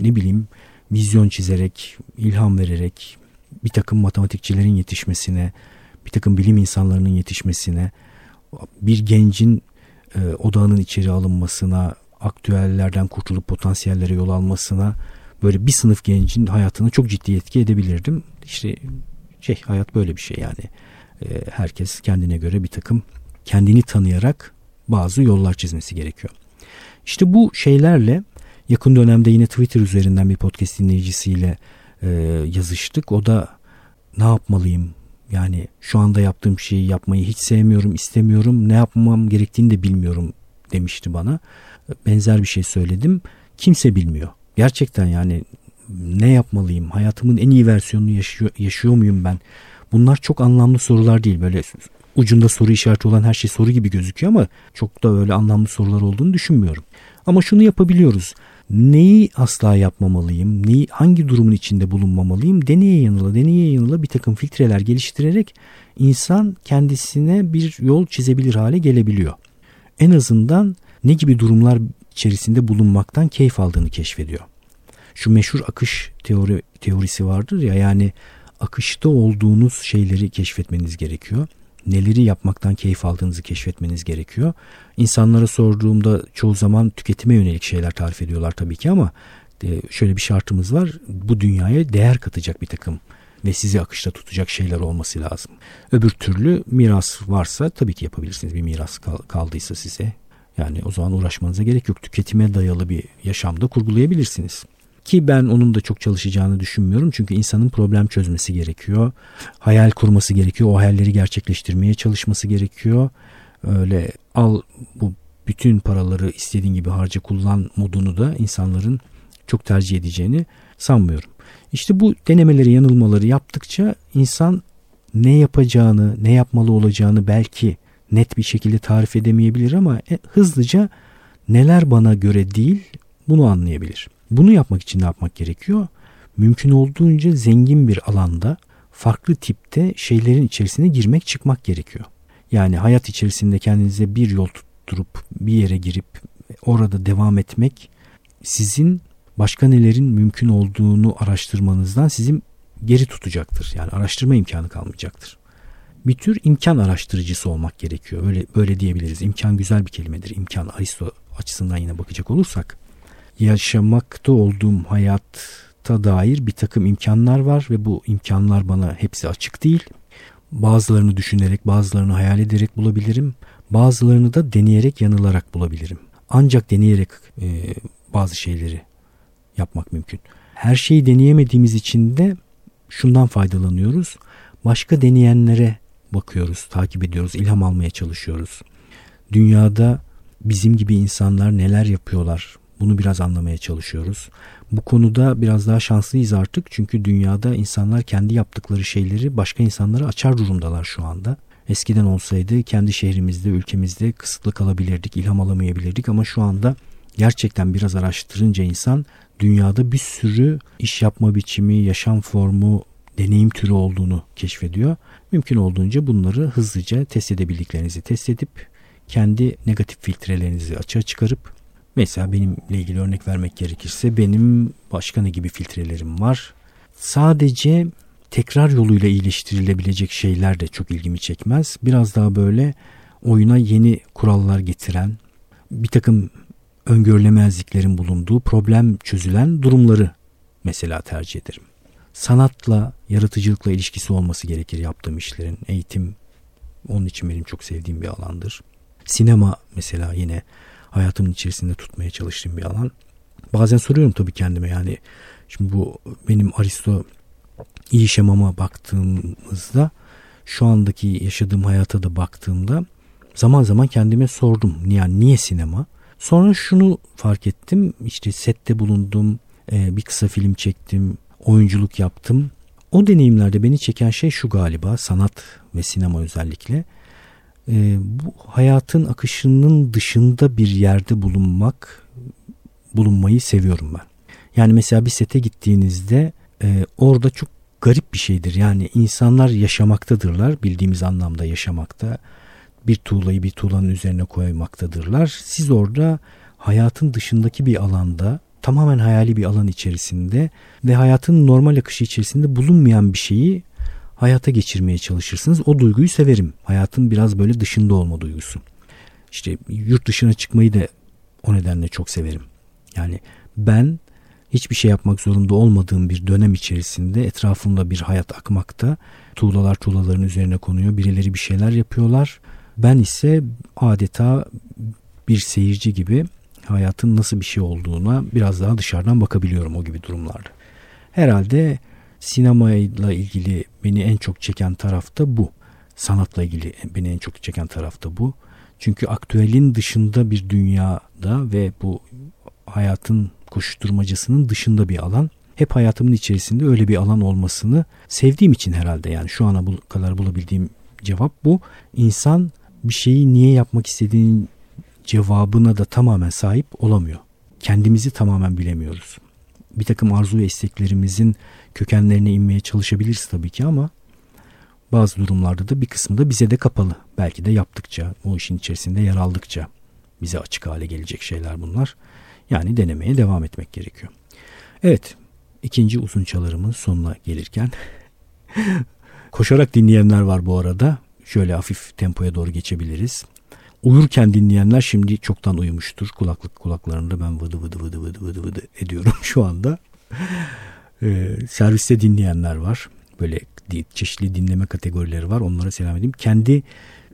S1: ne bileyim vizyon çizerek, ilham vererek bir takım matematikçilerin yetişmesine, bir takım bilim insanlarının yetişmesine, bir gencin e, odağının içeri alınmasına, aktüellerden kurtulup potansiyellere yol almasına böyle bir sınıf gencin hayatına çok ciddi etki edebilirdim. İşte şey hayat böyle bir şey yani. E, herkes kendine göre bir takım kendini tanıyarak bazı yollar çizmesi gerekiyor. İşte bu şeylerle yakın dönemde yine Twitter üzerinden bir podcast dinleyicisiyle e, yazıştık. O da ne yapmalıyım? Yani şu anda yaptığım şeyi yapmayı hiç sevmiyorum, istemiyorum. Ne yapmam gerektiğini de bilmiyorum demişti bana. Benzer bir şey söyledim. Kimse bilmiyor. Gerçekten yani ne yapmalıyım? Hayatımın en iyi versiyonunu yaşıyor, yaşıyor muyum ben? Bunlar çok anlamlı sorular değil. Böyle ucunda soru işareti olan her şey soru gibi gözüküyor ama çok da öyle anlamlı sorular olduğunu düşünmüyorum. Ama şunu yapabiliyoruz. Neyi asla yapmamalıyım, neyi, hangi durumun içinde bulunmamalıyım deneye yanıla deneye yanıla bir takım filtreler geliştirerek insan kendisine bir yol çizebilir hale gelebiliyor. En azından ne gibi durumlar içerisinde bulunmaktan keyif aldığını keşfediyor. Şu meşhur akış teori, teorisi vardır ya yani akışta olduğunuz şeyleri keşfetmeniz gerekiyor. Neleri yapmaktan keyif aldığınızı keşfetmeniz gerekiyor. İnsanlara sorduğumda çoğu zaman tüketime yönelik şeyler tarif ediyorlar tabii ki ama e, şöyle bir şartımız var. Bu dünyaya değer katacak bir takım ve sizi akışta tutacak şeyler olması lazım. Öbür türlü miras varsa tabii ki yapabilirsiniz bir miras kaldıysa size. Yani o zaman uğraşmanıza gerek yok. Tüketime dayalı bir yaşamda kurgulayabilirsiniz. Ki ben onun da çok çalışacağını düşünmüyorum. Çünkü insanın problem çözmesi gerekiyor. Hayal kurması gerekiyor. O hayalleri gerçekleştirmeye çalışması gerekiyor. Öyle al bu bütün paraları istediğin gibi harca kullan modunu da insanların çok tercih edeceğini sanmıyorum. İşte bu denemeleri yanılmaları yaptıkça insan ne yapacağını, ne yapmalı olacağını belki net bir şekilde tarif edemeyebilir ama e, hızlıca neler bana göre değil bunu anlayabilir. Bunu yapmak için ne yapmak gerekiyor? Mümkün olduğunca zengin bir alanda farklı tipte şeylerin içerisine girmek çıkmak gerekiyor. Yani hayat içerisinde kendinize bir yol tutturup bir yere girip orada devam etmek sizin başka nelerin mümkün olduğunu araştırmanızdan sizin geri tutacaktır. Yani araştırma imkanı kalmayacaktır. Bir tür imkan araştırıcısı olmak gerekiyor. Öyle böyle diyebiliriz. İmkan güzel bir kelimedir. İmkan Aristo açısından yine bakacak olursak yaşamakta olduğum hayatta dair bir takım imkanlar var ve bu imkanlar bana hepsi açık değil. Bazılarını düşünerek, bazılarını hayal ederek bulabilirim. Bazılarını da deneyerek, yanılarak bulabilirim. Ancak deneyerek e, bazı şeyleri yapmak mümkün. Her şeyi deneyemediğimiz için de şundan faydalanıyoruz. Başka deneyenlere bakıyoruz, takip ediyoruz, ilham almaya çalışıyoruz. Dünyada bizim gibi insanlar neler yapıyorlar? Bunu biraz anlamaya çalışıyoruz. Bu konuda biraz daha şanslıyız artık çünkü dünyada insanlar kendi yaptıkları şeyleri başka insanlara açar durumdalar şu anda. Eskiden olsaydı kendi şehrimizde, ülkemizde kısıtlı kalabilirdik, ilham alamayabilirdik ama şu anda gerçekten biraz araştırınca insan dünyada bir sürü iş yapma biçimi, yaşam formu, deneyim türü olduğunu keşfediyor. Mümkün olduğunca bunları hızlıca test edebildiklerinizi test edip kendi negatif filtrelerinizi açığa çıkarıp mesela benimle ilgili örnek vermek gerekirse benim başka ne gibi filtrelerim var. Sadece tekrar yoluyla iyileştirilebilecek şeyler de çok ilgimi çekmez. Biraz daha böyle oyuna yeni kurallar getiren, bir takım öngörülemezliklerin bulunduğu problem çözülen durumları mesela tercih ederim. Sanatla, yaratıcılıkla ilişkisi olması gerekir yaptığım işlerin. Eğitim onun için benim çok sevdiğim bir alandır. Sinema mesela yine hayatımın içerisinde tutmaya çalıştığım bir alan. Bazen soruyorum tabii kendime yani şimdi bu benim Aristo iyi şemama baktığımızda şu andaki yaşadığım hayata da baktığımda zaman zaman kendime sordum. Yani niye sinema? Sonra şunu fark ettim. İşte sette bulundum. E, bir kısa film çektim. Oyunculuk yaptım. O deneyimlerde beni çeken şey şu galiba sanat ve sinema özellikle. E, bu hayatın akışının dışında bir yerde bulunmak, bulunmayı seviyorum ben. Yani mesela bir sete gittiğinizde e, orada çok garip bir şeydir. Yani insanlar yaşamaktadırlar bildiğimiz anlamda yaşamakta bir tuğlayı bir tuğlanın üzerine koymaktadırlar. Siz orada hayatın dışındaki bir alanda tamamen hayali bir alan içerisinde ve hayatın normal akışı içerisinde bulunmayan bir şeyi hayata geçirmeye çalışırsınız. O duyguyu severim. Hayatın biraz böyle dışında olma duygusu. İşte yurt dışına çıkmayı da o nedenle çok severim. Yani ben hiçbir şey yapmak zorunda olmadığım bir dönem içerisinde etrafımda bir hayat akmakta. Tuğlalar tuğlaların üzerine konuyor. Birileri bir şeyler yapıyorlar. Ben ise adeta bir seyirci gibi hayatın nasıl bir şey olduğuna biraz daha dışarıdan bakabiliyorum o gibi durumlarda. Herhalde sinemayla ilgili beni en çok çeken taraf da bu. Sanatla ilgili beni en çok çeken taraf da bu. Çünkü aktüelin dışında bir dünyada ve bu hayatın koşuşturmacasının dışında bir alan. Hep hayatımın içerisinde öyle bir alan olmasını sevdiğim için herhalde yani şu ana kadar bulabildiğim cevap bu. İnsan bir şeyi niye yapmak istediğinin cevabına da tamamen sahip olamıyor. Kendimizi tamamen bilemiyoruz. Bir takım arzu ve isteklerimizin kökenlerine inmeye çalışabiliriz tabii ki ama bazı durumlarda da bir kısmı da bize de kapalı. Belki de yaptıkça, o işin içerisinde yer aldıkça bize açık hale gelecek şeyler bunlar. Yani denemeye devam etmek gerekiyor. Evet, ikinci uzun çalarımın sonuna gelirken koşarak dinleyenler var bu arada. Şöyle hafif tempoya doğru geçebiliriz. Uyurken dinleyenler şimdi çoktan uyumuştur. Kulaklık kulaklarında ben vıdı vıdı vıdı vıdı vıdı vıdı ediyorum şu anda. Ee, serviste dinleyenler var. Böyle çeşitli dinleme kategorileri var. Onlara selam edeyim. Kendi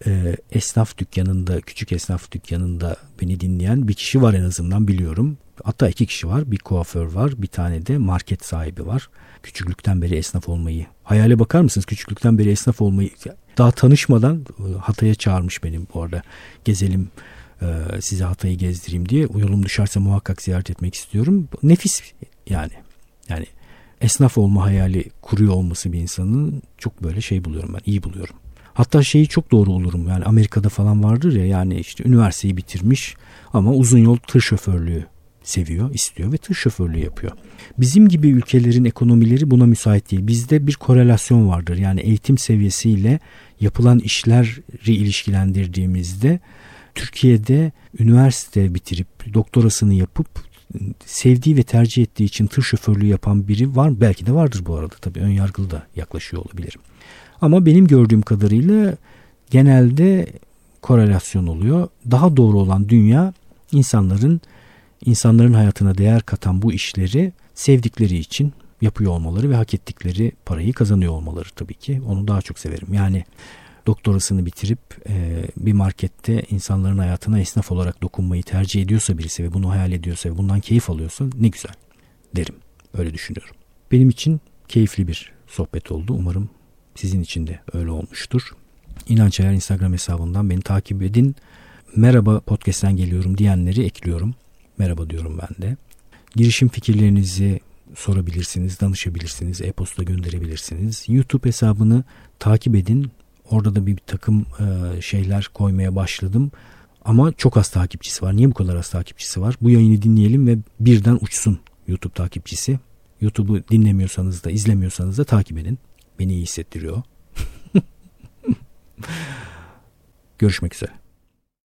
S1: e, esnaf dükkanında, küçük esnaf dükkanında beni dinleyen bir kişi var en azından biliyorum. Hatta iki kişi var. Bir kuaför var. Bir tane de market sahibi var. Küçüklükten beri esnaf olmayı. Hayale bakar mısınız? Küçüklükten beri esnaf olmayı. Daha tanışmadan e, Hatay'a çağırmış benim bu arada. Gezelim e, size Hatay'ı gezdireyim diye. Yolum düşerse muhakkak ziyaret etmek istiyorum. Nefis yani. Yani esnaf olma hayali kuruyor olması bir insanın çok böyle şey buluyorum ben. iyi buluyorum. Hatta şeyi çok doğru olurum yani Amerika'da falan vardır ya yani işte üniversiteyi bitirmiş ama uzun yol tır şoförlüğü seviyor, istiyor ve tır şoförlüğü yapıyor. Bizim gibi ülkelerin ekonomileri buna müsait değil. Bizde bir korelasyon vardır. Yani eğitim seviyesiyle yapılan işleri ilişkilendirdiğimizde Türkiye'de üniversite bitirip doktorasını yapıp sevdiği ve tercih ettiği için tır şoförlüğü yapan biri var Belki de vardır bu arada tabii ön yargılı da yaklaşıyor olabilirim. Ama benim gördüğüm kadarıyla genelde korelasyon oluyor. Daha doğru olan dünya insanların insanların hayatına değer katan bu işleri sevdikleri için yapıyor olmaları ve hak ettikleri parayı kazanıyor olmaları tabii ki. Onu daha çok severim. Yani doktorasını bitirip e, bir markette insanların hayatına esnaf olarak dokunmayı tercih ediyorsa birisi ve bunu hayal ediyorsa ve bundan keyif alıyorsa ne güzel derim. Öyle düşünüyorum. Benim için keyifli bir sohbet oldu. Umarım sizin için de öyle olmuştur. İnanç Ayar Instagram hesabından beni takip edin. Merhaba podcast'ten geliyorum diyenleri ekliyorum. Merhaba diyorum ben de. Girişim fikirlerinizi sorabilirsiniz, danışabilirsiniz, e-posta gönderebilirsiniz. YouTube hesabını takip edin. Orada da bir takım e, şeyler koymaya başladım. Ama çok az takipçisi var. Niye bu kadar az takipçisi var? Bu yayını dinleyelim ve birden uçsun YouTube takipçisi. YouTube'u dinlemiyorsanız da izlemiyorsanız da takip edin. Beni iyi hissettiriyor. Görüşmek üzere.